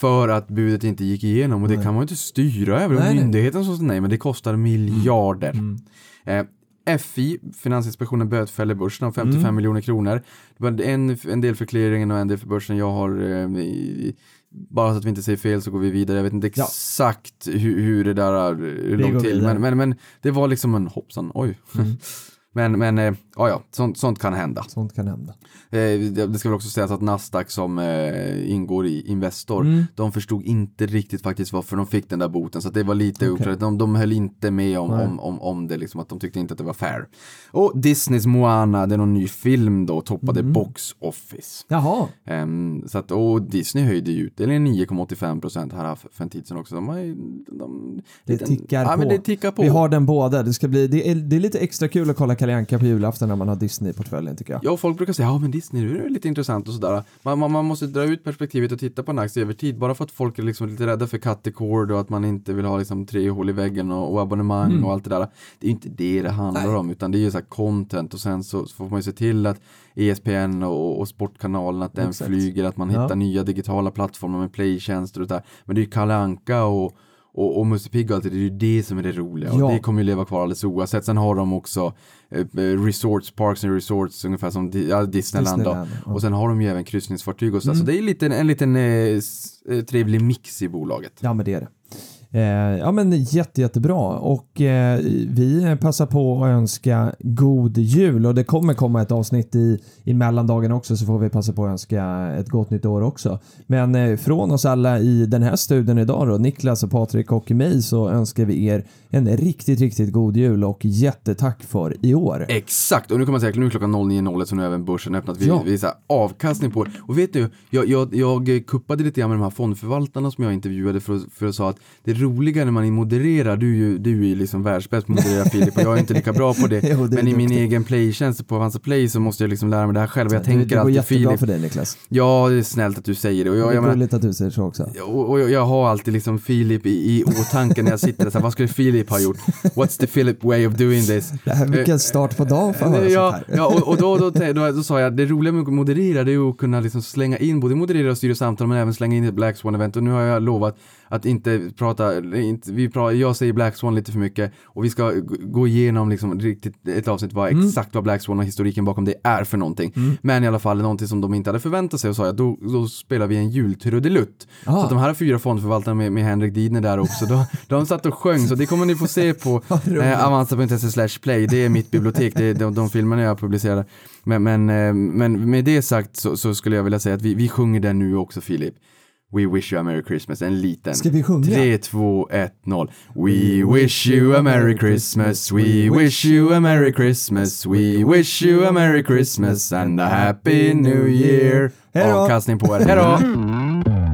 för att budet inte gick igenom och det kan man ju inte styra över. Nej, Nej, nej. Myndigheten sa nej, men det kostar miljarder. Mm. Eh, FI, Finansinspektionen bötfäller börsen av 55 Mm. miljoner kronor. Det var en, en del för clearingen och en del för börsen. Jag har, eh, bara så att vi inte säger fel så går vi vidare. Jag vet inte Ja. exakt hur, hur det där låg till. Men, men, men det var liksom en hoppsan, oj. Mm. men men eh, ja, ja, sånt, sånt kan hända. Sånt kan hända. Eh, det ska väl också sägas att Nasdaq som eh, ingår i Investor, Mm. de förstod inte riktigt faktiskt varför de fick den där boten. Så att det var lite Okej. oklart. De, de höll inte med om, Nej. om, om, om det, liksom, att de tyckte inte att det var fair. Och Disneys Moana, det är någon ny film då, toppade Mm. Box Office. Jaha, Ehm, så att, och Disney höjde ju utdelningen 9,85% här för en tid sedan också. De ju- de, det tickar ja, på. Men det tickar på. Vi har den båda. Det, ska bli, det, är, det är lite extra kul att kolla Kalle Anka på julafton när man har Disney i portföljen tycker jag. Ja, folk brukar säga, ja men Disney, det är lite intressant och sådär. Man, man, man måste dra ut perspektivet och titta på en aktie över tid, bara för att folk är liksom lite rädda för cut the cord och att man inte vill ha liksom tre hål i väggen och, och abonnemang Mm. och allt det där. Det är ju inte det det handlar om, utan det är ju så content och sen så, så får man ju se till att ESPN och, och Sportkanalen, att den Exakt. flyger, att man Ja. hittar nya digitala plattformar med playtjänster och där. Men det är ju Kalle Anka och och, och Musse Pigg och allt det, är ju det som är det roliga och Ja. det kommer ju leva kvar alldeles oavsett. Sen har de också eh, eh, resorts, parks and resorts ungefär som Di- ja, Disneyland. Disneyland, ja. Och sen har de ju även kryssningsfartyg och så. Mm. Så det är lite, en liten eh, eh, trevlig mix i bolaget. Ja, men det är det. Eh, ja, men jätte, jättebra. Och eh, vi passar på att önska god jul och det kommer komma ett avsnitt i, i mellandagen också så får vi passa på att önska ett gott nytt år också. Men eh, från oss alla i den här studion idag då, Niklas och Patrik och mig så önskar vi er en riktigt, riktigt god jul och jättetack för i år. Exakt, och nu kan man säga nu är klockan 09.01 så nu har även börsen öppnat. Vi, Ja. vi är så här, avkastning på. Och vet du, jag, jag, jag kuppade lite grann med de här fondförvaltarna som jag intervjuade för, att- för att säga att det roliga när man modererar, du är ju, du är ju liksom världsbäst på att moderera Filip och jag är inte lika bra på det. Jo, det men i min egen playtjänst på Avanza Play så måste jag liksom lära mig det här själv. Jag det, tänker det går jättebra Filip. för dig Niklas. Ja, det är snällt att du säger det. Och jag, det är gulligt att du säger så också. och, och jag, jag har alltid liksom Filip i, i åtanke när jag sitter där, så här, vad skulle Filip ha gjort? What's the Philip way of doing this? Det här, vilken start på dagen för att höra ja, sånt här. ja, och, och då, då, då, då, då sa jag, det roliga med att moderera det är att kunna liksom slänga in, både moderera och styra samtal men även slänga in ett Black Swan-event och nu har jag lovat att inte prata, inte, vi pratar, jag säger Black Swan lite för mycket och vi ska gå igenom liksom riktigt ett avsnitt vad Mm. exakt vad Black Swan och historiken bakom det är för någonting. Men i alla fall någonting som de inte hade förväntat sig och sa jag, då, då spelar vi en jultrudelutt. Ah. Så de här fyra fondförvaltarna med, med Henrik Didner där också, då, de satt och sjöng så det kommer ni få se på eh, avanza.se slash play, det är mitt bibliotek, det är de, de filmerna jag publicerar. Men, men, eh, men med det sagt så, så skulle jag vilja säga att vi, vi sjunger den nu också Filip. We wish you a merry Christmas, en liten. Ska vi sjunga? 3, 2, 1, 0. We wish you a merry Christmas, we wish you a merry Christmas, we wish you a merry Christmas and a happy new year. Hej då. Avkastning på er, hejdå!